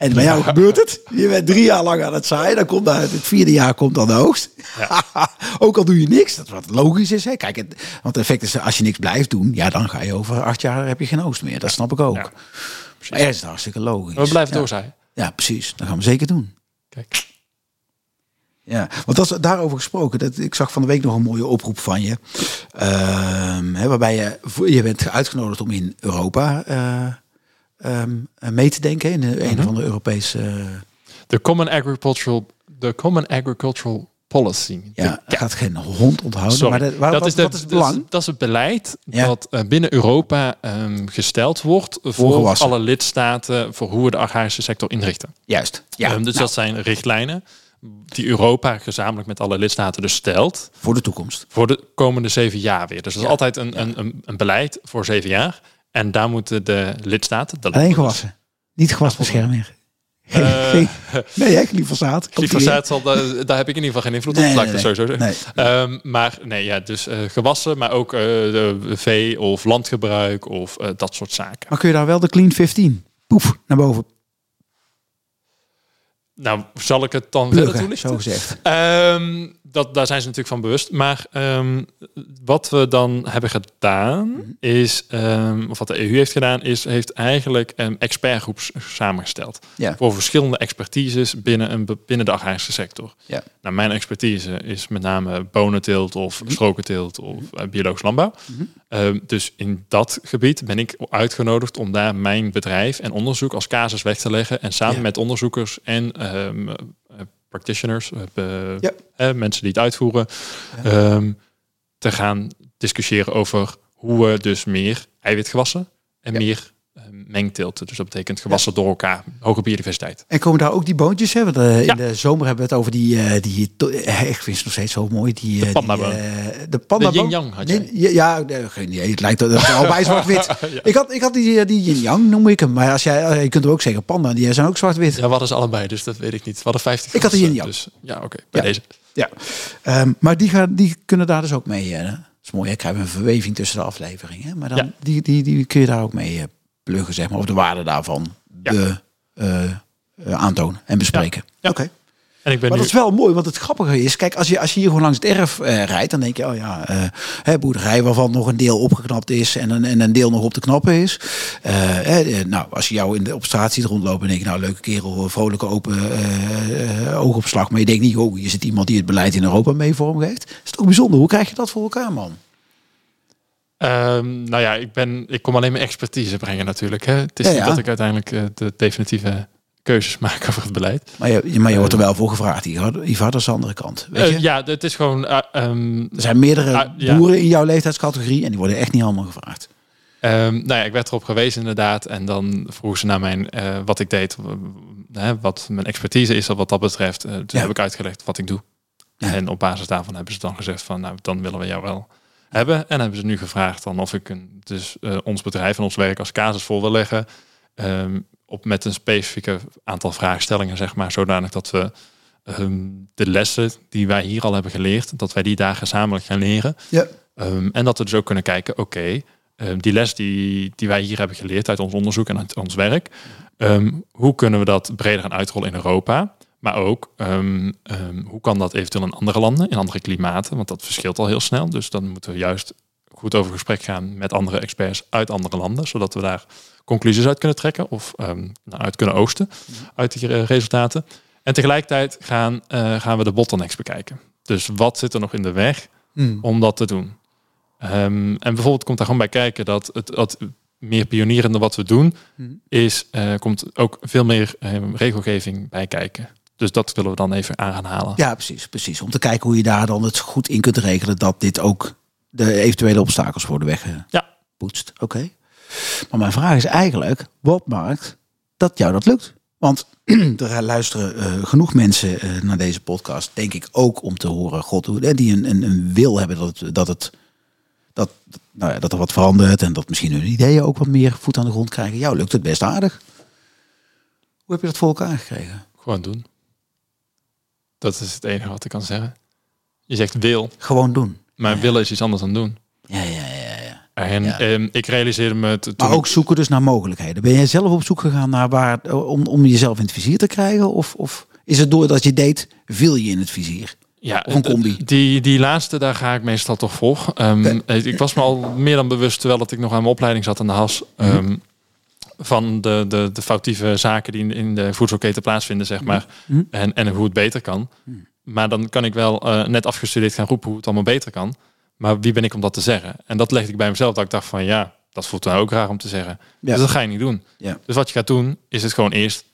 S1: En bij jou gebeurt het. Je bent drie jaar lang aan het zaaien. Dan komt daar, het vierde jaar komt dan de oogst. Ook al doe je niks. Dat wat logisch is. Hè? Kijk, het, want het effect is, als je niks blijft doen, ja, dan ga je over acht jaar heb je geen oogst meer. Dat snap ik ook.
S2: Ja,
S1: maar is het hartstikke logisch.
S2: We blijven
S1: ja.
S2: doorzaaien.
S1: Ja, precies. Dat gaan we zeker doen.
S2: Kijk.
S1: Ja, want dat daarover gesproken. Dat, ik zag van de week nog een mooie oproep van je. Ehm, hè, waarbij je, je bent uitgenodigd om in Europa eh, ehm, mee te denken. In de, een
S2: Mhm.
S1: van de Europese...
S2: De Common Agricultural, de Common Agricultural Policy.
S1: ja,
S2: De-
S1: gaat geen hond onthouden.
S2: Sorry.
S1: Maar dat, waar-
S2: dat,
S1: wat,
S2: is de,
S1: wat is het
S2: dat is-
S1: belang?
S2: Dat is het beleid
S1: Ja.
S2: dat eh, binnen Europa ehm, gesteld wordt voor alle lidstaten voor hoe we de agrarische sector inrichten.
S1: Juist. Ja,
S2: dus
S1: nou,
S2: dat zijn richtlijnen die Europa gezamenlijk met alle lidstaten dus stelt
S1: voor de toekomst.
S2: voor de komende zeven jaar weer. Dus dat is
S1: Ja.
S2: altijd een, een, een, een beleid voor zeven jaar. En daar moeten de lidstaten... De
S1: Alleen gewassen. Niet gewasbescherming.
S2: Eh,
S1: Geen- nee, hè, glyfosaat.
S2: Glyfosaat zal, daar, daar heb ik in ieder geval geen invloed op.
S1: Nee,
S2: sowieso
S1: nee.
S2: Ehm, maar nee, ja, dus eh, gewassen, maar ook eh, de vee- of landgebruik of eh, dat soort zaken.
S1: Maar kun je daar wel de Clean 15? Poef, naar boven
S2: Nou, zal ik het dan verder
S1: pluggen,
S2: toelichten?
S1: zo gezegd.
S2: Dat, daar zijn ze natuurlijk van bewust. Maar ehm, wat we dan hebben gedaan,
S1: Mhm.
S2: is, ehm, of wat de EU heeft gedaan, is heeft eigenlijk een expertgroep samengesteld.
S1: Ja.
S2: Voor verschillende expertises binnen, een, binnen de agrarische sector.
S1: Ja.
S2: Nou, mijn expertise is met name bonenteelt of strokenteelt of eh, biologisch landbouw.
S1: Mhm.
S2: Ehm, dus in dat gebied ben ik uitgenodigd om daar mijn bedrijf en onderzoek als casus weg te leggen. En samen
S1: Ja.
S2: met onderzoekers en practitioners, eh,
S1: Ja.
S2: mensen die het uitvoeren, ehm, te gaan discussiëren over hoe we dus meer eiwitgewassen en
S1: Ja.
S2: meer mengteelten. Dus dat betekent gewassen door elkaar, hoge biodiversiteit.
S1: En komen daar ook die boontjes? Hè? Want, eh,
S2: Ja.
S1: In de zomer hebben we het over die... eh, die eh, ik vind ze nog steeds zo mooi. Die, eh, eh, de.
S2: De yin-yang had jij.
S1: Nee, ja, nee, geen idee. Het lijkt dat het allebei zwart-wit. Ik had, ik had die, eh, die yin-yang, noem ik hem. Maar als jij, eh, je kunt er ook zeggen panda, die zijn ook zwart-wit.
S2: Ja, hadden ze allebei, dus dat weet ik niet. We hadden 50
S1: Ik had de yin-yang.
S2: Dus ja, oké, bij
S1: Ja.
S2: deze.
S1: Ja. Ehm, maar die, gaan, die kunnen daar dus ook mee. eh, dat is mooi, hè? krijgen we een verweving tussen de afleveringen. hè. Maar dan,
S2: Ja.
S1: die, die, die kun je daar ook mee eh, pluggen, zeg maar. Of de waarde daarvan
S2: Ja.
S1: eh, eh, aantonen en bespreken.
S2: Ja.
S1: Oké.
S2: En ik ben
S1: Maar
S2: nu...
S1: dat is wel mooi, want het grappige is, kijk, als je, als je hier gewoon langs het erf eh, rijdt, dan denk je, oh ja, eh hè, boerderij waarvan nog een deel opgeknapt is en een, en een deel nog op te knappen is. Eh, hè, eh, nou, als je jou in de, op straat ziet rondlopen, dan denk je, nou, leuke kerel, vrolijke open eh, eh, oogopslag. Maar je denkt niet, oh, je zit iemand die het beleid in Europa mee vormgeeft. Dat is toch bijzonder. Hoe krijg je dat voor elkaar, man?
S2: Ehm, nou ja, ik, ben, ik kom alleen mijn expertise brengen natuurlijk. Hè. Het is
S1: Ja,
S2: niet dat ik uiteindelijk eh, de definitieve keuzes maak over het beleid.
S1: Maar je, maar je wordt er wel voor gevraagd, Ivar. Dat is de andere kant. Weet je?
S2: Eh, ja, het is gewoon... eh, ehm,
S1: Er zijn meerdere
S2: Ah, ja.
S1: boeren in jouw leeftijdscategorie en die worden echt niet allemaal gevraagd.
S2: Ehm, nou ja, ik werd erop gewezen inderdaad. En dan vroegen ze naar mijn, wat ik deed. wat mijn expertise is wat dat betreft. Toen heb ik uitgelegd wat ik doe. En op basis daarvan hebben ze dan gezegd van... nou, dan willen we jou wel hebben. En hebben ze nu gevraagd dan of ik een, dus, eh, ons bedrijf en ons werk als casus voor wil leggen. ehm, op, met een specifieke aantal vraagstellingen, zeg maar. Zodanig dat we ehm, de lessen die wij hier al hebben geleerd... dat wij die daar gezamenlijk gaan leren.
S1: Ja.
S2: Ehm, en dat we dus ook kunnen kijken, oké, die les die, die wij hier hebben geleerd uit ons onderzoek en uit ons werk, hoe kunnen we dat breder gaan uitrollen in Europa? Maar ook, ehm, ehm, hoe kan dat eventueel in andere landen, in andere klimaten? Want dat verschilt al heel snel. Dus dan moeten we juist goed over gesprek gaan met andere experts uit andere landen, zodat we daar conclusies uit kunnen trekken of ehm, nou, uit kunnen oosten uit die resultaten. En tegelijkertijd gaan, eh, gaan we de bottlenecks bekijken. Dus wat zit er nog in de weg
S1: Hmm.
S2: om dat te doen. En bijvoorbeeld komt daar gewoon bij kijken dat het, het meer pionierende wat we doen,
S1: Mhm.
S2: is eh, komt ook veel meer regelgeving bij kijken. Dus dat willen we dan even aan gaan halen.
S1: Ja, precies, precies. Om te kijken hoe je daar dan het goed in kunt regelen dat dit ook de eventuele obstakels worden weggepoetst. Oké. Maar mijn vraag is eigenlijk, wat maakt dat jou dat lukt? Want er luisteren eh, genoeg mensen eh, naar deze podcast, denk ik ook om te horen, God, eh, die een, een, een wil hebben dat het, dat het dat, nou ja, dat er wat verandert en dat misschien hun ideeën ook wat meer voet aan de grond krijgen. Jou lukt het best aardig. Hoe heb je dat voor elkaar gekregen?
S2: Gewoon doen. Dat is het enige wat ik kan zeggen. Je zegt wil,
S1: Gewoon doen.
S2: maar
S1: Ja.
S2: willen is iets anders dan doen.
S1: Ja, ja, ja. ja.
S2: En
S1: Ja.
S2: ehm, ik realiseerde me t- toen
S1: Maar ook zoeken dus naar mogelijkheden. Ben jij zelf op zoek gegaan naar waar, om, om jezelf in het vizier te krijgen? Of, of is het doordat je deed, viel je in het vizier?
S2: Ja,
S1: Of een combi.
S2: Die, die laatste, daar ga ik meestal toch voor. Ehm, Ik was me al meer dan bewust, terwijl dat ik nog aan mijn opleiding zat aan de has,
S1: Mhm.
S2: ehm, van de, de, de foutieve zaken die in, in de voedselketen plaatsvinden, zeg maar.
S1: Mhm.
S2: En, en hoe het beter kan. Maar dan kan ik wel eh, net afgestudeerd gaan roepen hoe het allemaal beter kan. Maar wie ben ik om dat te zeggen? En dat legde ik bij mezelf, dat ik dacht van ja, dat voelt dan ook raar om te zeggen.
S1: Ja.
S2: Dus dat ga je niet doen.
S1: Ja.
S2: Dus wat je gaat doen, is het gewoon eerst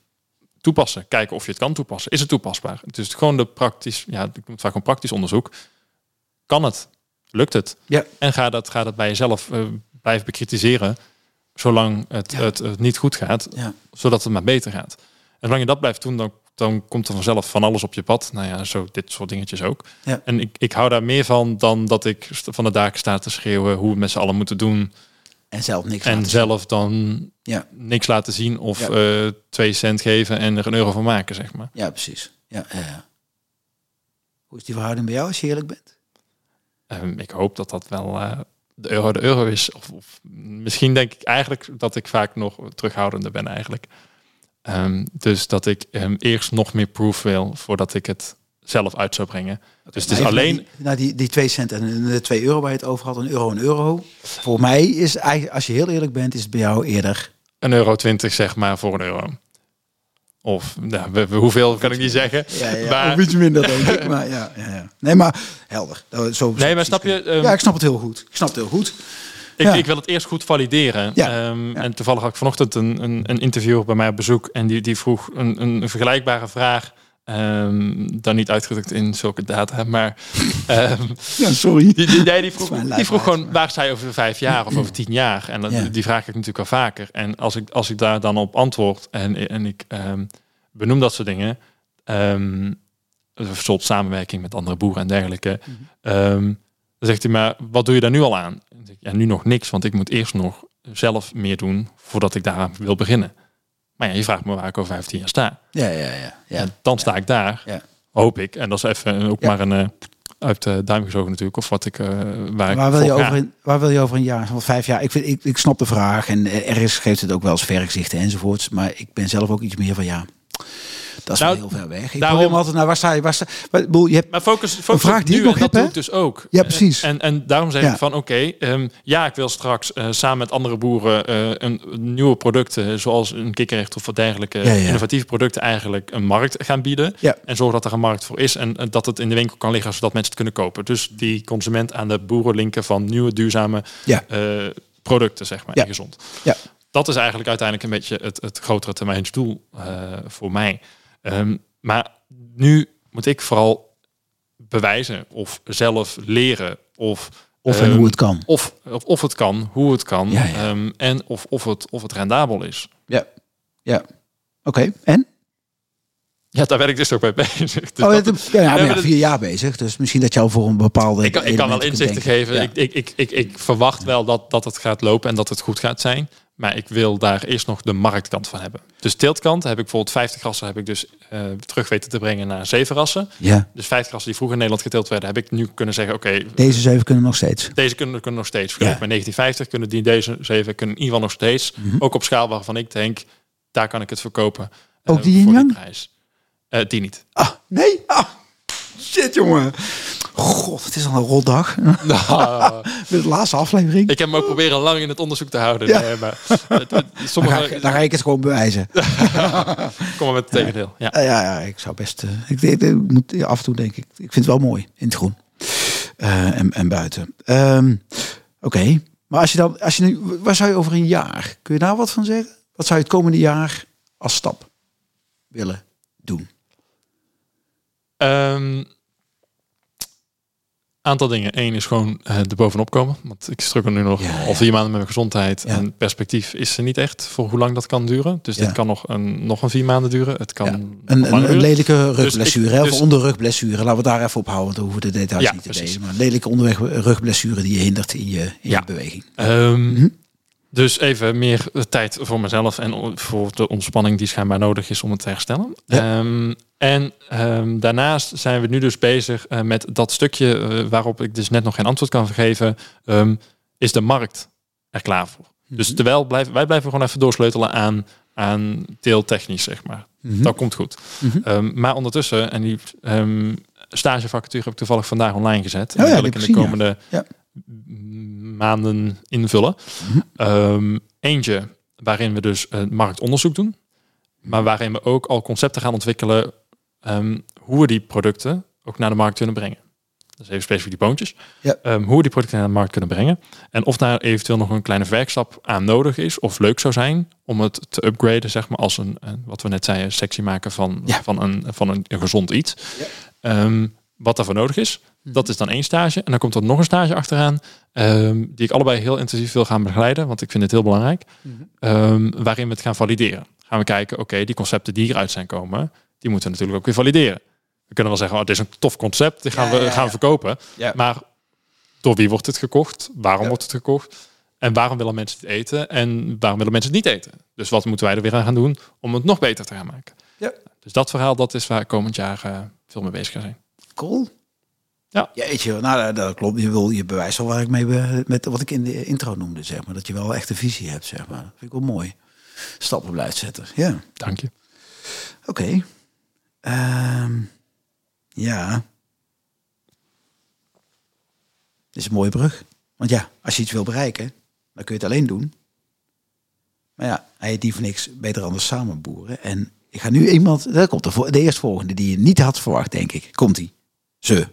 S2: toepassen. Kijken of je het kan toepassen. Is het toepasbaar? Het is gewoon de praktisch, ja, ik noem het vaak een praktisch onderzoek. Kan het? Lukt het?
S1: Ja.
S2: En ga dat, ga dat bij jezelf eh, blijven bekritiseren, zolang het,
S1: Ja.
S2: het, het niet goed gaat,
S1: Ja.
S2: zodat het maar beter gaat. En zolang je dat blijft doen, dan, dan komt er vanzelf van alles op je pad. Nou ja, zo dit soort dingetjes ook.
S1: Ja.
S2: En ik, ik hou daar meer van dan dat ik van de daken sta te schreeuwen hoe we met z'n allen moeten doen.
S1: En zelf niks
S2: En zelf dan
S1: Ja.
S2: niks laten zien of eh, twee cent geven en er een euro van maken, zeg maar.
S1: Ja, precies. Ja, ja, ja. Hoe is die verhouding bij jou als je eerlijk bent?
S2: Ehm, ik hoop dat dat wel eh, de euro de euro is. Of, of misschien denk ik eigenlijk dat ik vaak nog terughoudender ben eigenlijk. Ehm, dus dat ik ehm, eerst nog meer proof wil voordat ik het zelf uit zou brengen. dus het is alleen...
S1: naar die, naar die, die 2 cent en de 2 euro waar je het over had, een euro een euro. Voor mij is eigenlijk, als je heel eerlijk bent, is het bij jou eerder.
S2: een euro 20 zeg maar voor een euro. Of nou, we- we- hoeveel kan ik niet zeggen.
S1: Ja, ja,
S2: Maar-
S1: Of iets minder, denk ik. Maar, ja, ja, ja. Nee, maar helder. Zo,
S2: Nee, maar snap je? ehm,
S1: Ja, ik snap het heel goed. Ik snap het heel goed.
S2: Ik,
S1: Ja.
S2: ik wil het eerst goed valideren.
S1: Ja.
S2: Ehm,
S1: Ja.
S2: En toevallig had ik vanochtend een, een, een interviewer bij mij op bezoek. En die, die vroeg een, een vergelijkbare vraag. Ehm, dan niet uitgedrukt in zulke data. Maar ehm,
S1: Ja, sorry.
S2: die, die, nee, die vroeg, die vroeg gewoon waar sta je over vijf jaar of over tien jaar. En dat,
S1: Ja.
S2: die vraag ik natuurlijk wel vaker. En als ik, als ik daar dan op antwoord en, en ik ehm, benoem dat soort dingen. een soort samenwerking met andere boeren en dergelijke.
S1: Mhm.
S2: dan zegt hij, maar wat doe je daar nu al aan? Zeg ik, ja, nu nog niks, want ik moet eerst nog zelf meer doen voordat ik daar wil beginnen. Maar ja, je vraagt me waar ik over 15 jaar sta.
S1: Ja, ja, ja. ja.
S2: En dan sta ik daar,
S1: Ja.
S2: hoop ik. En dat is even ook
S1: Ja.
S2: maar een eh, uit de duim gezogen natuurlijk, of wat ik eh waar, ik
S1: Waar wil, je over in, waar wil je over een jaar? Want vijf jaar, ik, vind, ik, ik snap de vraag en eh, ergens geeft het ook wel eens vergezichten enzovoorts. Maar ik ben zelf ook iets meer van ja, dat is
S2: Nou,
S1: wel heel ver weg. Ik
S2: daarom-
S1: altijd naar waar sta je? Waar sta, je hebt,
S2: Maar focus, focus
S1: vraag die
S2: nu,
S1: ik nog
S2: en dat
S1: heb,
S2: doe
S1: hè?
S2: ik dus ook.
S1: Ja, precies.
S2: En, en daarom zeg
S1: Ja.
S2: ik van oké, ehm, ja, ik wil straks eh, samen met andere boeren eh, een, nieuwe producten, zoals een kikkerrecht of wat dergelijke,
S1: Ja, ja.
S2: innovatieve producten eigenlijk een markt gaan bieden. En zorgen dat er een markt voor is en dat het in de winkel kan liggen, zodat mensen het kunnen kopen. Dus die consument aan de boeren linken van nieuwe duurzame eh, producten, zeg maar,
S1: Ja.
S2: en gezond.
S1: Ja.
S2: Dat is eigenlijk uiteindelijk een beetje het, het grotere termijnsdoel eh voor mij. Ehm, maar nu moet ik vooral bewijzen of zelf leren of
S1: of en
S2: ehm,
S1: hoe het kan.
S2: of, of, of het kan, hoe het kan
S1: Ja, ja.
S2: ehm, en of, of, het, of het rendabel is.
S1: Ja, ja. Oké, en?
S2: Ja, daar ben ik dus ook bij bezig. Dus
S1: oh,
S2: dat-
S1: ja, ja, ja, vier jaar bezig. Dus misschien dat je al voor een bepaalde.
S2: ik, kan, ik kan wel inzichten geven. Ik, ik, ik, ik, ik verwacht wel dat, dat het gaat lopen en dat het goed gaat zijn. Maar ik wil daar eerst nog de marktkant van hebben. Dus teeltkant heb ik bijvoorbeeld 50 rassen heb ik dus eh, terug weten te brengen naar zeven rassen.
S1: ja,
S2: Dus 50 rassen die vroeger in Nederland geteeld werden, heb ik nu kunnen zeggen, oké,
S1: deze zeven kunnen nog steeds.
S2: deze kunnen, kunnen nog steeds. Vergeleken
S1: Ja.
S2: met 1950 kunnen die deze zeven kunnen in ieder geval nog steeds.
S1: Mhm.
S2: Ook op schaal waarvan ik denk, daar kan ik het verkopen. eh,
S1: Ook die
S2: voor
S1: yin-yang?
S2: prijs. Eh, die niet.
S1: Ah, nee? Ah, shit, jongen. God, het is al een rotdag.
S2: Nou,
S1: Dit is de laatste aflevering.
S2: ik heb me ook proberen lang in het onderzoek te houden.
S1: Ja.
S2: Nee, maar het- het-
S1: Dan ga,
S2: sommige
S1: ik, dan ga ik het gewoon bewijzen.
S2: komen met het tegendeel. Ja.
S1: Ja, ja, ik zou best. eh, ik, ik, ik moet af en toe denk ik. Ik vind het wel mooi in het groen Eh, en, en buiten. Ehm, Oké, maar als je dan, als je nu, waar zou je over een jaar? Kun je daar wat van zeggen? Wat zou je het komende jaar als stap willen doen?
S2: Ehm, aantal dingen. Eén is gewoon eh er bovenop komen. Want ik struggle nu nog
S1: Ja,
S2: al
S1: ja.
S2: vier maanden met mijn gezondheid.
S1: Ja.
S2: En perspectief is er niet echt voor hoe lang dat kan duren. Dus dit kan nog een, nog een vier maanden duren. Het kan
S1: Een, een, lelijke rugblessure, hè, of
S2: dus-
S1: onderrugblessure. Laten we daar even op houden. Dan hoeven de details niet te
S2: precies.
S1: delen. Maar een lelijke onderweg rugblessure die je hindert in je, in
S2: Ja.
S1: je beweging.
S2: Ehm,
S1: Mhm.
S2: Dus even meer tijd voor mezelf en voor de ontspanning die schijnbaar nodig is om het te herstellen.
S1: Ja.
S2: Ehm, en ehm, daarnaast zijn we nu dus bezig eh, met dat stukje eh, waarop ik dus net nog geen antwoord kan geven. Ehm, is de markt er klaar voor? Dus terwijl blijven, wij blijven gewoon even doorsleutelen aan, aan teeltechnisch, zeg maar.
S1: Mhm.
S2: Dat komt goed.
S1: Mhm.
S2: Maar ondertussen, en die stagevacature heb ik toevallig vandaag online gezet.
S1: Oh ja,
S2: en wil ik in de komende
S1: ja.
S2: Maanden invullen. Ehm, eentje waarin we dus een marktonderzoek doen. Maar waarin we ook al concepten gaan ontwikkelen ehm, hoe we die producten ook naar de markt kunnen brengen. Dus even specifiek die boontjes.
S1: Ja.
S2: Ehm, hoe we die producten naar de markt kunnen brengen. En of daar eventueel nog een kleine werkstap aan nodig is. Of leuk zou zijn om het te upgraden, zeg maar, als een, wat we net zeiden, sectie maken van,
S1: Ja.
S2: van, een, van een, een gezond iets.
S1: Ja.
S2: Wat daarvoor nodig is. Dat is dan één stage. En dan komt er nog een stage achteraan. ehm, die ik allebei heel intensief wil gaan begeleiden. Want ik vind het heel belangrijk.
S1: Mhm.
S2: Ehm, waarin we het gaan valideren. Gaan we kijken, oké, die concepten die hieruit zijn komen. Die moeten we natuurlijk ook weer valideren. We kunnen wel zeggen, oh, dit is een tof concept. Die gaan, we,
S1: ja, ja.
S2: gaan we verkopen. Maar door wie wordt het gekocht? Waarom wordt het gekocht? En waarom willen mensen het eten? En waarom willen mensen het niet eten? Dus wat moeten wij er weer aan gaan doen om het nog beter te gaan maken?
S1: Ja.
S2: Dus dat verhaal, dat is waar ik komend jaar eh, veel mee bezig ga zijn.
S1: Cool.
S2: Ja.
S1: Jeetje, nou dat- dat klopt. Je wil je bewijst al waar ik mee met wat ik in de intro noemde, zeg maar. Dat je wel echt een visie hebt, zeg maar. Dat vind ik wel mooi. Stappen blijft zetten. Ja.
S2: Dank je.
S1: Oké. Ehm, ja. Dit is een mooie brug. Want ja, als je iets wil bereiken, dan kun je het alleen doen. Maar ja, hij heet die voor niks beter anders samen boeren. En ik ga nu iemand, daar komt de, de eerstvolgende die je niet had verwacht, denk ik. Komt ie. Ze.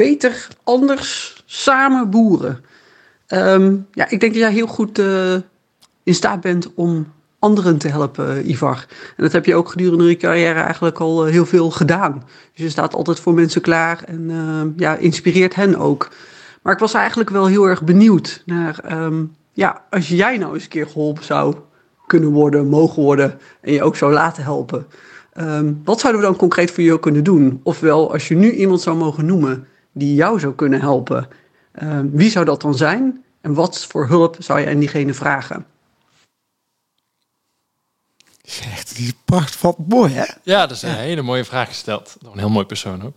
S4: Beter, anders, samen boeren. Ehm, ja, ik denk dat jij heel goed eh, in staat bent om anderen te helpen, Ivar. En dat heb je ook gedurende je carrière eigenlijk al eh, heel veel gedaan. Dus je staat altijd voor mensen klaar en eh, ja, inspireert hen ook. Maar ik was eigenlijk wel heel erg benieuwd naar, ehm, ja, als jij nou eens een keer geholpen zou kunnen worden, mogen worden en je ook zou laten helpen. Ehm, wat zouden we dan concreet voor jou kunnen doen? Ofwel, als je nu iemand zou mogen noemen die jou zou kunnen helpen, ehm, wie zou dat dan zijn? En wat voor hulp zou je aan diegene vragen?
S1: Echt, die pracht valt mooi, hè?
S2: Ja, dat is een hele mooie vraag gesteld. Door een heel mooi persoon ook.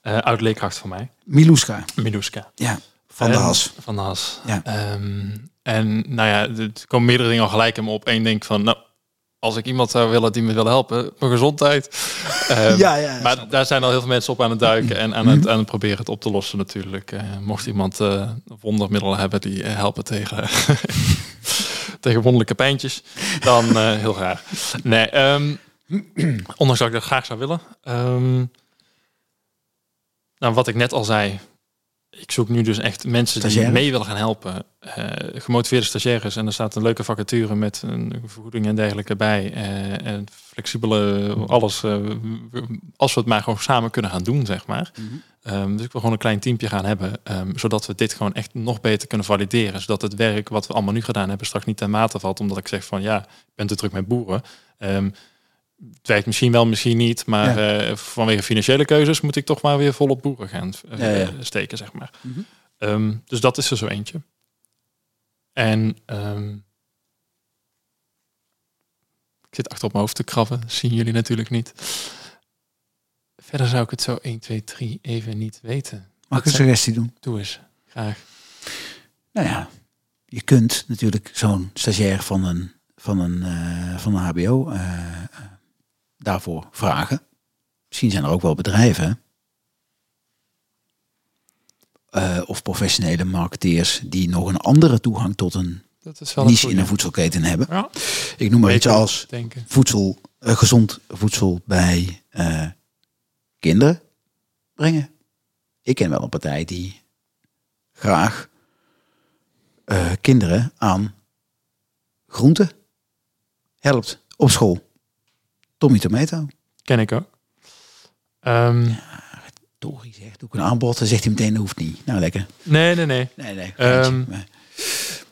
S2: Eh oud leerkracht van mij,
S1: Miluska.
S2: Miluska.
S1: Ja, van de Has.
S2: Van de Has.
S1: Ja.
S2: Ehm, en nou ja, er komen meerdere dingen al gelijk in me op. Eén denk van, nou, als ik iemand zou willen die me wil helpen, mijn gezondheid. Ehm,
S1: Ja, ja.
S2: maar daar zijn al heel veel mensen op aan het duiken en aan het, aan het proberen het op te lossen natuurlijk. Eh, mocht iemand eh, wondermiddelen hebben die eh, helpen tegen, tegen wonderlijke pijntjes, dan heel graag. Nee, ehm, ondanks dat ik dat graag zou willen. Ehm, nou, wat ik net al zei, ik zoek nu dus echt mensen die mee willen gaan helpen. Eh, gemotiveerde stagiaires. En er staat een leuke vacature met een vergoeding en dergelijke bij. Eh, en flexibele, alles. eh, als we het maar gewoon samen kunnen gaan doen, zeg maar.
S1: Mhm.
S2: Ehm, dus ik wil gewoon een klein teampje gaan hebben. ehm, zodat we dit gewoon echt nog beter kunnen valideren. Zodat het werk wat we allemaal nu gedaan hebben straks niet ten mate valt. Omdat ik zeg van ja, ik ben te druk met boeren. Ehm, het werkt misschien wel, misschien niet. Maar eh, vanwege financiële keuzes moet ik toch maar weer volop boeren gaan eh,
S1: Ja,
S2: steken, zeg maar.
S1: Mhm.
S2: Ehm, dus dat is er zo eentje. En ehm, ik zit achter op mijn hoofd te krabben. Dat zien jullie natuurlijk niet. Verder zou ik het zo 1, 2, 3 even niet weten.
S1: Mag ik een suggestie doen?
S2: Doe eens. Graag.
S1: Nou ja, je kunt natuurlijk zo'n stagiair van een, van een, eh, van een HBO daarvoor vragen. Misschien zijn er ook wel bedrijven eh, of professionele marketeers die nog een andere toegang tot een
S2: Dat is wel
S1: niche in een voedselketen hebben.
S2: Ja,
S1: Ik noem maar iets als
S2: denken.
S1: voedsel, eh, gezond voedsel bij eh, kinderen brengen. Ik ken wel een partij die graag kinderen aan groenten helpt op school. Tommy Tomato.
S2: Ken ik ook.
S1: Tori zegt, ik een aanbod, dan zegt hij meteen, dat hoeft niet. Nou, lekker.
S2: nee, nee, nee.
S1: Nee, nee.
S2: Ehm,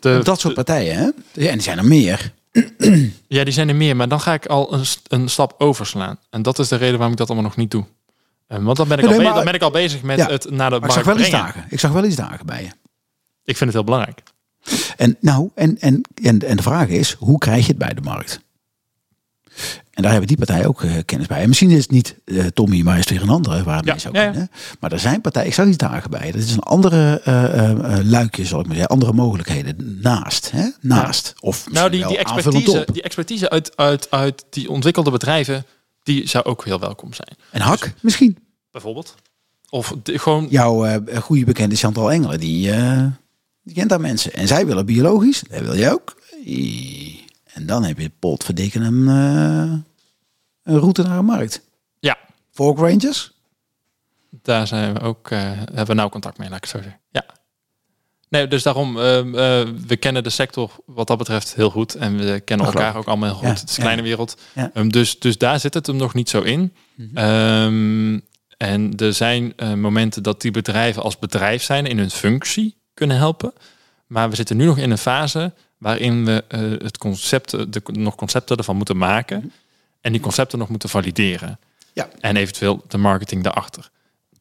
S2: De,
S1: dat soort partijen, hè? Ja, en er zijn er meer.
S2: ja, die zijn er meer, maar dan ga ik al een, een stap overslaan. En dat is de reden waarom ik dat allemaal nog niet doe. Ehm, want dan ben ik,
S1: Nee,
S2: al,
S1: maar-
S2: dan ben ik al bezig met
S1: Ja,
S2: het naar de
S1: Maar ik zag
S2: markt
S1: wel
S2: brengen.
S1: dagen. Ik zag wel iets dagen bij je.
S2: Ik vind het heel belangrijk.
S1: En, nou, en, en, en, en de vraag is, hoe krijg je het bij de markt? En daar hebben die partijen ook uh, kennis bij. En misschien is het niet uh, Tommy, maar is het weer een andere waar het
S2: Ja,
S1: zou
S2: ja, ja.
S1: Maar er zijn partijen, ik zag iets dagen bij. Dat is een andere eh, eh, eh, luikje, zal ik maar zeggen. Andere mogelijkheden naast. Hè? Naast. Of
S2: Nou, die, die, expertise, die expertise uit, uit, uit die ontwikkelde bedrijven, die zou ook heel welkom zijn.
S1: En Hak, misschien.
S2: Bijvoorbeeld. Of de- gewoon,
S1: Jouw eh, goede bekende Chantal Engelen, die, eh, die kent daar mensen. En zij willen biologisch, dat wil je ook. En dan heb je potverdikken een, eh, een route naar een markt.
S2: ja,
S1: Fork Rangers?
S2: daar zijn we ook, eh, hebben we nou contact mee, laat ik het zo zeggen. Ja. Nee, dus daarom, ehm, eh, we kennen de sector wat dat betreft heel goed. En we kennen elkaar ook allemaal heel goed.
S1: Ja,
S2: Het is een
S1: ja.
S2: kleine wereld.
S1: Ja.
S2: Ehm, dus, dus daar zit het hem nog niet zo in.
S1: Mhm.
S2: Ehm, en er zijn momenten dat die bedrijven als bedrijf zijn in hun functie kunnen helpen. Maar we zitten nu nog in een fase waarin we eh, het concept, eh, de, nog concepten ervan moeten maken. En die concepten nog moeten valideren.
S1: Ja.
S2: En eventueel de marketing daarachter.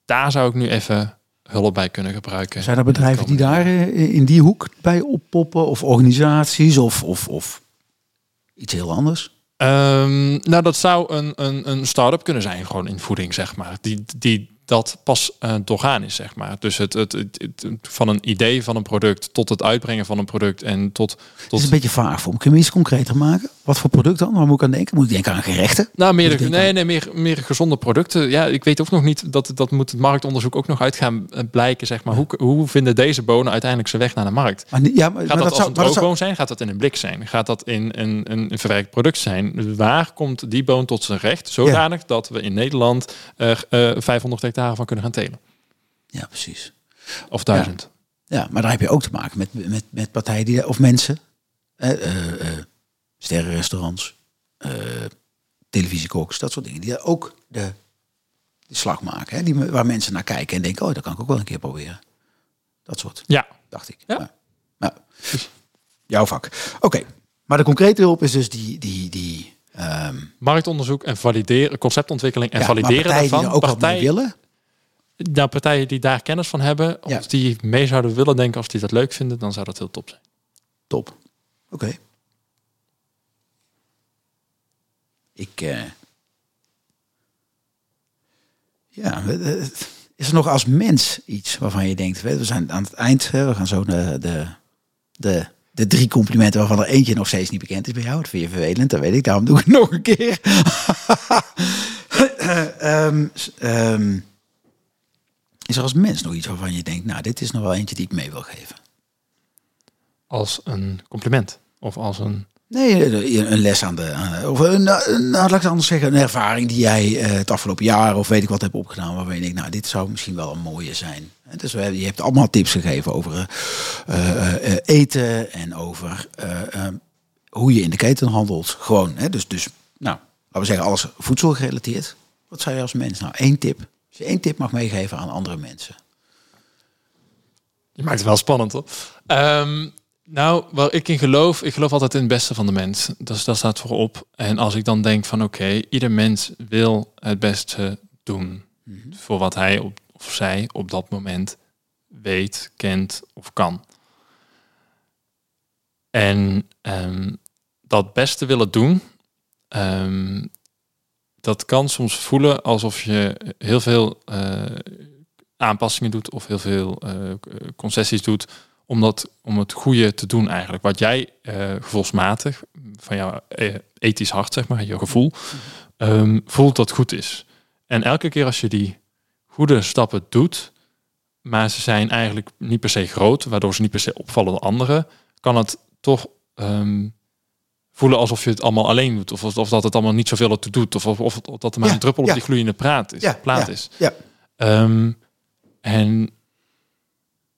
S2: Daar zou ik nu even hulp bij kunnen gebruiken.
S1: Zijn er bedrijven die daar eh, in die hoek bij oppoppen? Of organisaties? Of, of, of iets heel anders?
S2: Ehm, nou, dat zou een, een, een start-up kunnen zijn, gewoon in voeding, zeg maar. Die, die dat pas eh doorgaan is, zeg maar. Dus het, het, het, het- van een idee van een product tot het uitbrengen van een product en tot...
S1: Het
S2: tot
S1: is een beetje vaag voor me. Kun je iets concreter maken? Wat voor product dan? Waar moet ik aan denken? Moet ik denken aan gerechten?
S2: nou, meer, nee, nee, meer, meer gezonde producten. Ja, ik weet ook nog niet, dat, dat moet het marktonderzoek ook nog uit gaan eh, blijken, zeg maar. Hoe, hoe vinden deze bonen uiteindelijk zijn weg naar de markt?
S1: Maar, ja, maar,
S2: Gaat
S1: maar
S2: dat,
S1: dat
S2: als
S1: zou,
S2: een
S1: zou,
S2: droogboon zijn? Gaat dat in een blik zijn? Gaat dat in een, een, een verwerkt product zijn? Waar komt die boon tot zijn recht? Zodanig dat we in Nederland er eh 500 hectare van kunnen gaan telen.
S1: ja, precies.
S2: Of duizend.
S1: Ja, maar daar heb je ook te maken met, met, met partijen die, of mensen, eh, eh, sterrenrestaurants, eh televisiekoks, dat soort dingen, die ook de, de slag maken. Hè? Die, waar mensen naar kijken en denken, oh, dat kan ik ook wel een keer proberen. Dat soort,
S2: Ja.
S1: dacht ik.
S2: Ja.
S1: Ja. Jouw vak. Oké, maar de concrete hulp is dus die, die, die ehm,
S2: Marktonderzoek en valideren, conceptontwikkeling en
S1: ja, maar
S2: valideren
S1: partijen
S2: daarvan.
S1: die ook
S2: Partijen-
S1: willen.
S2: Nou, partijen die daar kennis van hebben,
S1: Ja.
S2: als die mee zouden willen denken, als die dat leuk vinden, dan zou dat heel top zijn.
S1: Top. Oké. Ik. eh, ja, is er nog als mens iets waarvan je denkt, we zijn aan het eind, hè, we gaan zo de, de, de, de drie complimenten waarvan er eentje nog steeds niet bekend is bij jou. Dat vind je vervelend, dat weet ik, daarom doe ik het nog een keer. Ehm, ehm, is er als mens nog iets waarvan je denkt, nou, dit is nog wel eentje die ik mee wil geven?
S2: Als een compliment. Of als een...
S1: Nee, een een les aan de. aan- Of een, nou, nou, laat ik het anders zeggen, een ervaring die jij eh, het afgelopen jaar of weet ik wat hebt opgedaan, waarvan je denkt, nou, dit zou misschien wel een mooie zijn. Dus we je hebt allemaal tips gegeven over eh, eh, eh, eten en over eh, eh, hoe je in de keten handelt. Gewoon, hè, dus, dus, nou, laten we zeggen, alles voedsel gerelateerd. Wat zou je als mens? Nou, één tip. Als je één tip mag meegeven aan andere mensen.
S2: Je maakt het wel spannend, hoor. Ehm, nou, waar ik in geloof, ik geloof altijd in het beste van de mens. Dus dat staat voorop. En als ik dan denk van oké, ieder mens wil het beste doen voor wat hij op, of zij op dat moment weet, kent of kan. En ehm, dat beste willen doen, ehm, dat kan soms voelen alsof je heel veel eh, aanpassingen doet of heel veel eh, concessies doet om, dat, om het goede te doen eigenlijk. Wat jij eh, gevoelsmatig, van jouw ethisch hart zeg maar, je gevoel, ehm, voelt dat goed is. En elke keer als je die goede stappen doet, maar ze zijn eigenlijk niet per se groot, waardoor ze niet per se opvallen door anderen, kan het toch ehm, voelen alsof je het allemaal alleen doet. Of, of dat het allemaal niet zoveel ertoe doet. Of, of, of dat er maar
S1: Ja,
S2: een druppel
S1: ja.
S2: op die gloeiende praat is,
S1: Ja,
S2: plaat
S1: ja,
S2: is.
S1: Ja,
S2: Ehm, en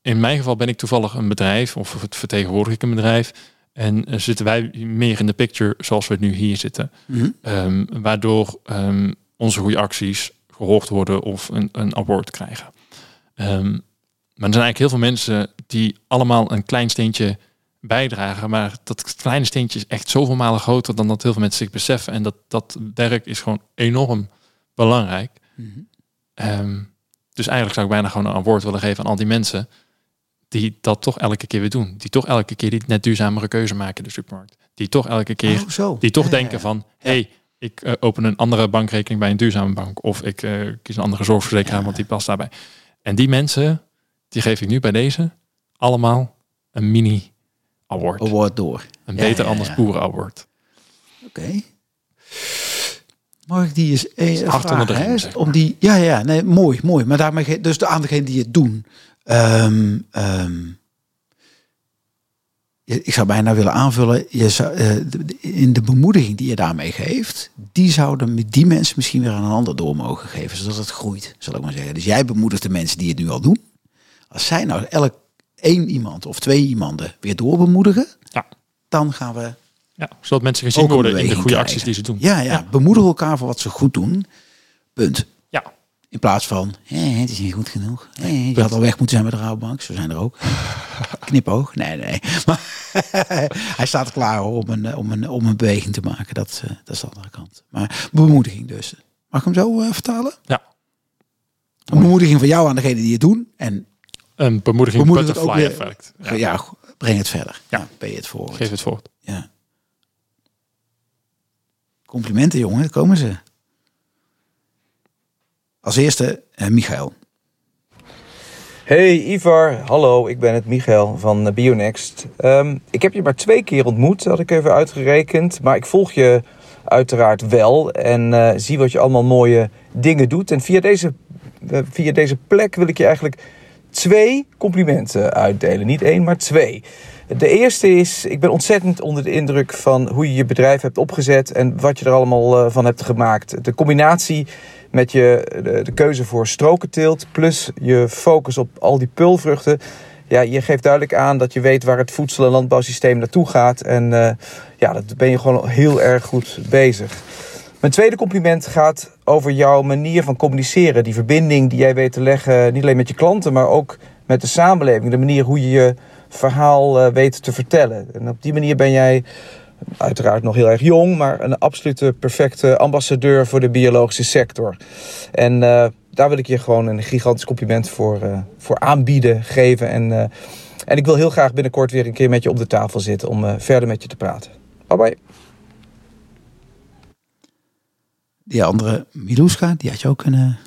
S2: in mijn geval ben ik toevallig een bedrijf, of vertegenwoordig ik een bedrijf. En eh, zitten wij meer in de picture zoals we nu hier zitten.
S1: Mhm.
S2: Ehm, waardoor ehm, onze goede acties gehoord worden of een, een award krijgen. Maar er zijn eigenlijk heel veel mensen die allemaal een klein steentje bijdragen. Maar dat kleine steentje is echt zoveel malen groter dan dat heel veel mensen zich beseffen. En dat, dat werk is gewoon enorm belangrijk.
S1: Mhm.
S2: Ehm, dus eigenlijk zou ik bijna gewoon een award willen geven aan al die mensen die dat toch elke keer weer doen. Die toch elke keer die net duurzamere keuze maken in de supermarkt. Die toch elke keer,
S1: Oh, zo.
S2: die toch
S1: Ja,
S2: denken
S1: ja.
S2: van, hey, ik eh, open een andere bankrekening bij een duurzame bank. Of ik eh, kies een andere zorgverzekeraar,
S1: Ja.
S2: want die past daarbij. En die mensen, die geef ik nu bij deze allemaal een mini award.
S1: Award door.
S2: Een
S1: Ja,
S2: beter
S1: ja,
S2: anders boeren award.
S1: Oké. Mag ik die eens eh,
S2: de
S1: vragen,
S2: zeg maar.
S1: Om die, ja, ja, nee, mooi, mooi. Maar daarmee, dus de, aan degene die het doen. Ehm, ehm, ik zou bijna willen aanvullen, je zou, eh, in de bemoediging die je daarmee geeft, die zouden met die mensen misschien weer aan een ander door mogen geven, zodat het groeit, zal ik maar zeggen. Dus jij bemoedigt de mensen die het nu al doen. Als zij nou elk één iemand of twee iemanden weer doorbemoedigen,
S2: Ja.
S1: dan gaan we
S2: Ja, zodat mensen gezien worden in de goede
S1: krijgen.
S2: acties die ze doen.
S1: Ja, ja, bemoedig elkaar voor wat ze goed doen. Punt.
S2: Ja.
S1: In plaats van, hé, het is niet goed genoeg. Je had al weg moeten zijn met de Rabobank. Zo zijn er ook. Knipoog. Nee, nee. Maar hij staat klaar om, een, eh, om, een, om een beweging te maken. Dat, eh, dat is de andere kant. Maar bemoediging dus. Mag ik hem zo eh, vertalen?
S2: Ja.
S1: Een bemoediging van jou aan degene die het doen. En
S2: Een bemoediging
S1: Bemoedig het ook
S2: butterfly
S1: weer.
S2: effect.
S1: ja.
S2: Ja.
S1: breng het verder.
S2: Ja.
S1: Ja. ben je het voor.
S2: Geef het voort.
S1: Ja. Complimenten, jongen, daar komen ze. Als eerste, eh, Michael.
S3: Hey Ivar, hallo, ik ben het Michael van eh, Bionext. Ehm, ik heb je maar twee keer ontmoet, had ik even uitgerekend. Maar ik volg je uiteraard wel en eh, zie wat je allemaal mooie dingen doet. En via deze, via deze plek wil ik je eigenlijk twee complimenten uitdelen. Niet één, maar twee. De eerste is, ik ben ontzettend onder de indruk van hoe je je bedrijf hebt opgezet en wat je er allemaal eh, van hebt gemaakt. De combinatie met je, de, keuze voor strokenteelt plus je focus op al die pulvruchten. Ja, je geeft duidelijk aan dat je weet waar het voedsel- en landbouwsysteem naartoe gaat. En eh, ja, dat ben je gewoon heel erg goed bezig. Mijn tweede compliment gaat over jouw manier van communiceren. Die verbinding die jij weet te leggen, niet alleen met je klanten, maar ook met de samenleving. De manier hoe je je verhaal eh, weet te vertellen. En op die manier ben jij uiteraard nog heel erg jong, maar een absolute perfecte ambassadeur voor de biologische sector. En eh, daar wil ik je gewoon een gigantisch compliment voor, eh, voor aanbieden, geven. En, en ik wil heel graag binnenkort weer een keer met je op de tafel zitten om verder met je te praten. Bye bye.
S1: Die andere, Miluska, die had je ook kunnen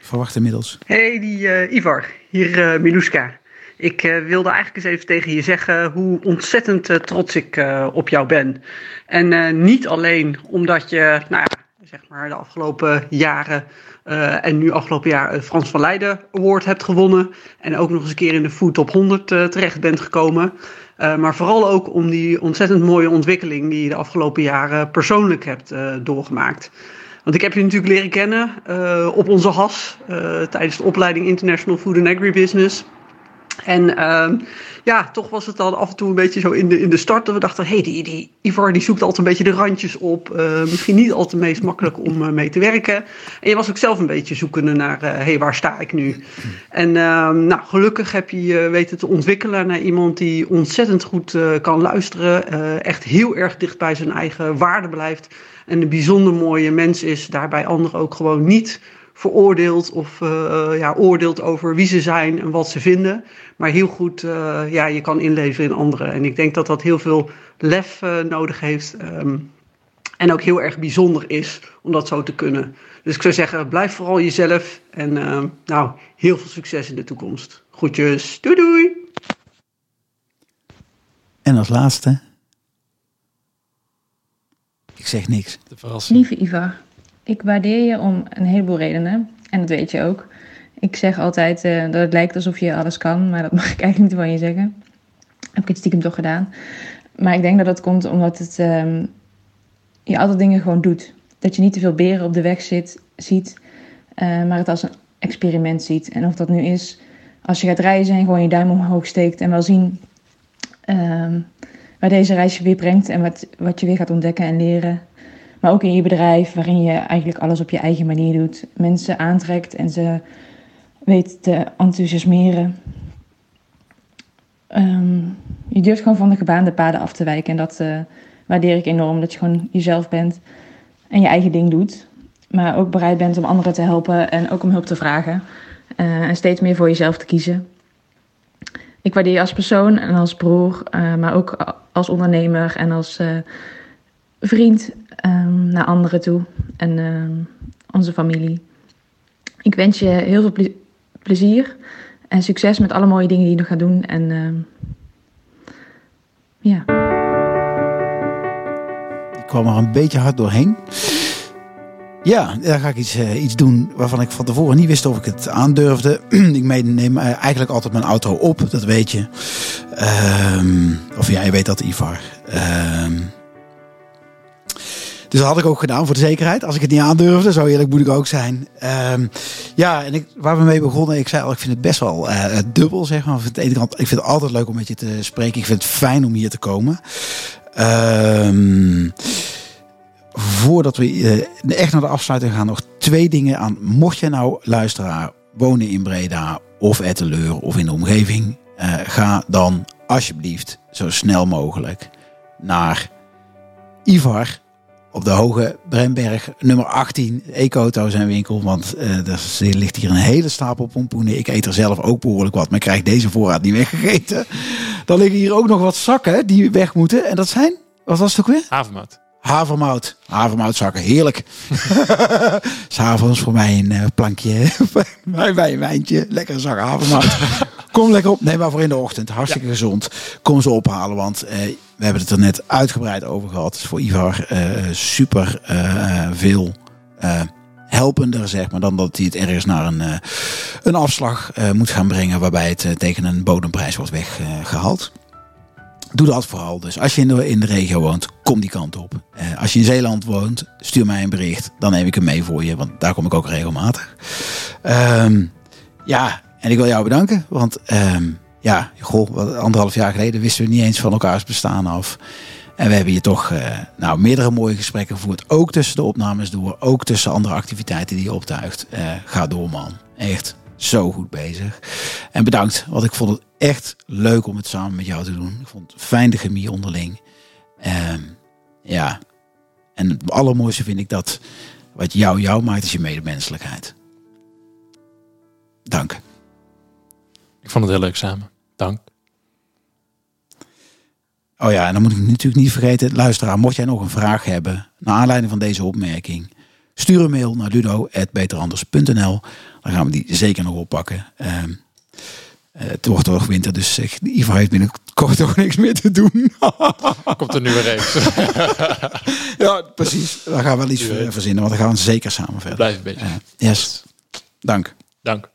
S1: verwachten inmiddels.
S4: Hey, die eh, Ivar, hier eh Miluska. Ik eh, wilde eigenlijk eens even tegen je zeggen hoe ontzettend trots ik op jou ben. En niet alleen omdat je, nou ja, zeg maar de afgelopen jaren en nu afgelopen jaar een Frans van Leiden Award hebt gewonnen. En ook nog eens een keer in de Food Top 100 eh, terecht bent gekomen. Eh, maar vooral ook om die ontzettend mooie ontwikkeling die je de afgelopen jaren persoonlijk hebt eh, doorgemaakt. Want ik heb je natuurlijk leren kennen eh, op onze HAS tijdens de opleiding International Food and Agribusiness. En ehm, ja, toch was het dan af en toe een beetje zo in de, in de start dat we dachten: hé, hey, die, die Ivar die zoekt altijd een beetje de randjes op. Eh, misschien niet altijd het meest makkelijk om eh, mee te werken. En je was ook zelf een beetje zoekende naar: hé, hey, waar sta ik nu? En ehm, nou, gelukkig heb je weten te ontwikkelen naar iemand die ontzettend goed eh, kan luisteren. eh, echt heel erg dicht bij zijn eigen waarde blijft. En een bijzonder mooie mens is, daarbij anderen ook gewoon niet veroordeelt of eh, ja, oordeelt over wie ze zijn en wat ze vinden. Maar heel goed eh, ja, je kan inleven in anderen. En ik denk dat dat heel veel lef eh, nodig heeft. ehm, en ook heel erg bijzonder is om dat zo te kunnen. Dus ik zou zeggen, blijf vooral jezelf. En ehm, nou, heel veel succes in de toekomst. Groetjes. Doei doei.
S1: En als laatste, ik zeg niks.
S2: De verrassing.
S5: Lieve Ivar, ik waardeer je om een heleboel redenen. En dat weet je ook. Ik zeg altijd eh, dat het lijkt alsof je alles kan, maar dat mag ik eigenlijk niet van je zeggen. Heb ik het stiekem toch gedaan. Maar ik denk dat dat komt omdat het, ehm, je altijd dingen gewoon doet. Dat je niet te veel beren op de weg zit, ziet, eh, maar het als een experiment ziet. En of dat nu is als je gaat reizen en gewoon je duim omhoog steekt en wel zien ehm, waar deze reis je weer brengt en wat, wat je weer gaat ontdekken en leren. Maar ook in je bedrijf, waarin je eigenlijk alles op je eigen manier doet. Mensen aantrekt en ze weet te enthousiasmeren. Ehm, je durft gewoon van de gebaande paden af te wijken. En dat eh, waardeer ik enorm. Dat je gewoon jezelf bent en je eigen ding doet. Maar ook bereid bent om anderen te helpen en ook om hulp te vragen. Eh, en steeds meer voor jezelf te kiezen. ik waardeer je als persoon en als broer, eh, maar ook als ondernemer en als vriend um, naar anderen toe en uh, onze familie. Ik wens je heel veel ple plezier en succes met alle mooie dingen die je nog gaat doen. En ehm, ja.
S1: Ik kwam er een beetje hard doorheen. Ja, daar ga ik iets, uh, iets doen waarvan ik van tevoren niet wist of ik het aandurfde. ik neem uh, eigenlijk altijd mijn auto op, dat weet je. Of ja, je weet dat, Ivar. Dus dat had ik ook gedaan voor de zekerheid. Als ik het niet aandurfde, zo eerlijk moet ik ook zijn. Um, ja, en ik, waar we mee begonnen, ik zei al, ik vind het best wel uh, dubbel, zeg maar. Van de ene kant, ik vind het altijd leuk om met je te spreken. Ik vind het fijn om hier te komen. Um, voordat we uh, echt naar de afsluiting gaan, nog twee dingen aan. Mocht je nou, luisteraar, wonen in Breda of Etteleur of in de omgeving, uh, ga dan alsjeblieft zo snel mogelijk naar Ivar op de Hoge Bremberg, nummer 18, Ecoto zijn winkel. Want er ligt hier een hele stapel pompoenen. Ik eet er zelf ook behoorlijk wat, maar krijg deze voorraad niet weggegeten. Dan liggen hier ook nog wat zakken die weg moeten. En dat zijn, wat was het ook weer?
S2: Havermout.
S1: Havermout. Havermoutzakken, heerlijk. S'avonds voor mij een uh, plankje bij een wijntje. Lekker zak havermout. Kom lekker op. Nee, maar voor in de ochtend. Hartstikke ja. gezond. Kom ze ophalen, want uh, we hebben het er net uitgebreid over gehad. Het is voor Ivar uh, super veel helpender, zeg maar, dan dat hij het ergens naar een, een afslag moet gaan brengen. Waarbij het tegen een bodemprijs wordt weggehaald. Doe dat vooral. Dus als je in de, in de regio woont, kom die kant op. Uh, als je in Zeeland woont, stuur mij een bericht. Dan neem ik hem mee voor je, want daar kom ik ook regelmatig. Um, ja, en ik wil jou bedanken. Want um, ja, goh, anderhalf jaar geleden wisten we niet eens van elkaars bestaan af. En we hebben hier toch uh, nou, meerdere mooie gesprekken gevoerd. Ook tussen de opnames door. Ook tussen andere activiteiten die je optuigt. Uh, ga door man. Echt zo goed bezig. En bedankt, want ik vond het echt leuk om het samen met jou te doen. Ik vond het fijn de chemie onderling. Um, ja, en het allermooiste vind ik dat wat jou jou maakt is je medemenselijkheid. Dank.
S2: Ik vond het heel leuk samen. Dank.
S1: Oh ja, en dan moet ik natuurlijk niet vergeten, luisteraar, mocht jij nog een vraag hebben naar aanleiding van deze opmerking, stuur een mail naar ludo.beteranders.nl. Dan gaan we die zeker nog oppakken. Um, uh, het wordt toch winter, dus zeg, Ivar heeft binnenkort toch niks meer te doen.
S2: Komt een nieuwe reeks.
S1: ja, precies. We gaan wel iets verzinnen, want dan gaan we zeker samen verder.
S2: Blijf een beetje.
S1: Uh, yes. Dank.
S2: Dank.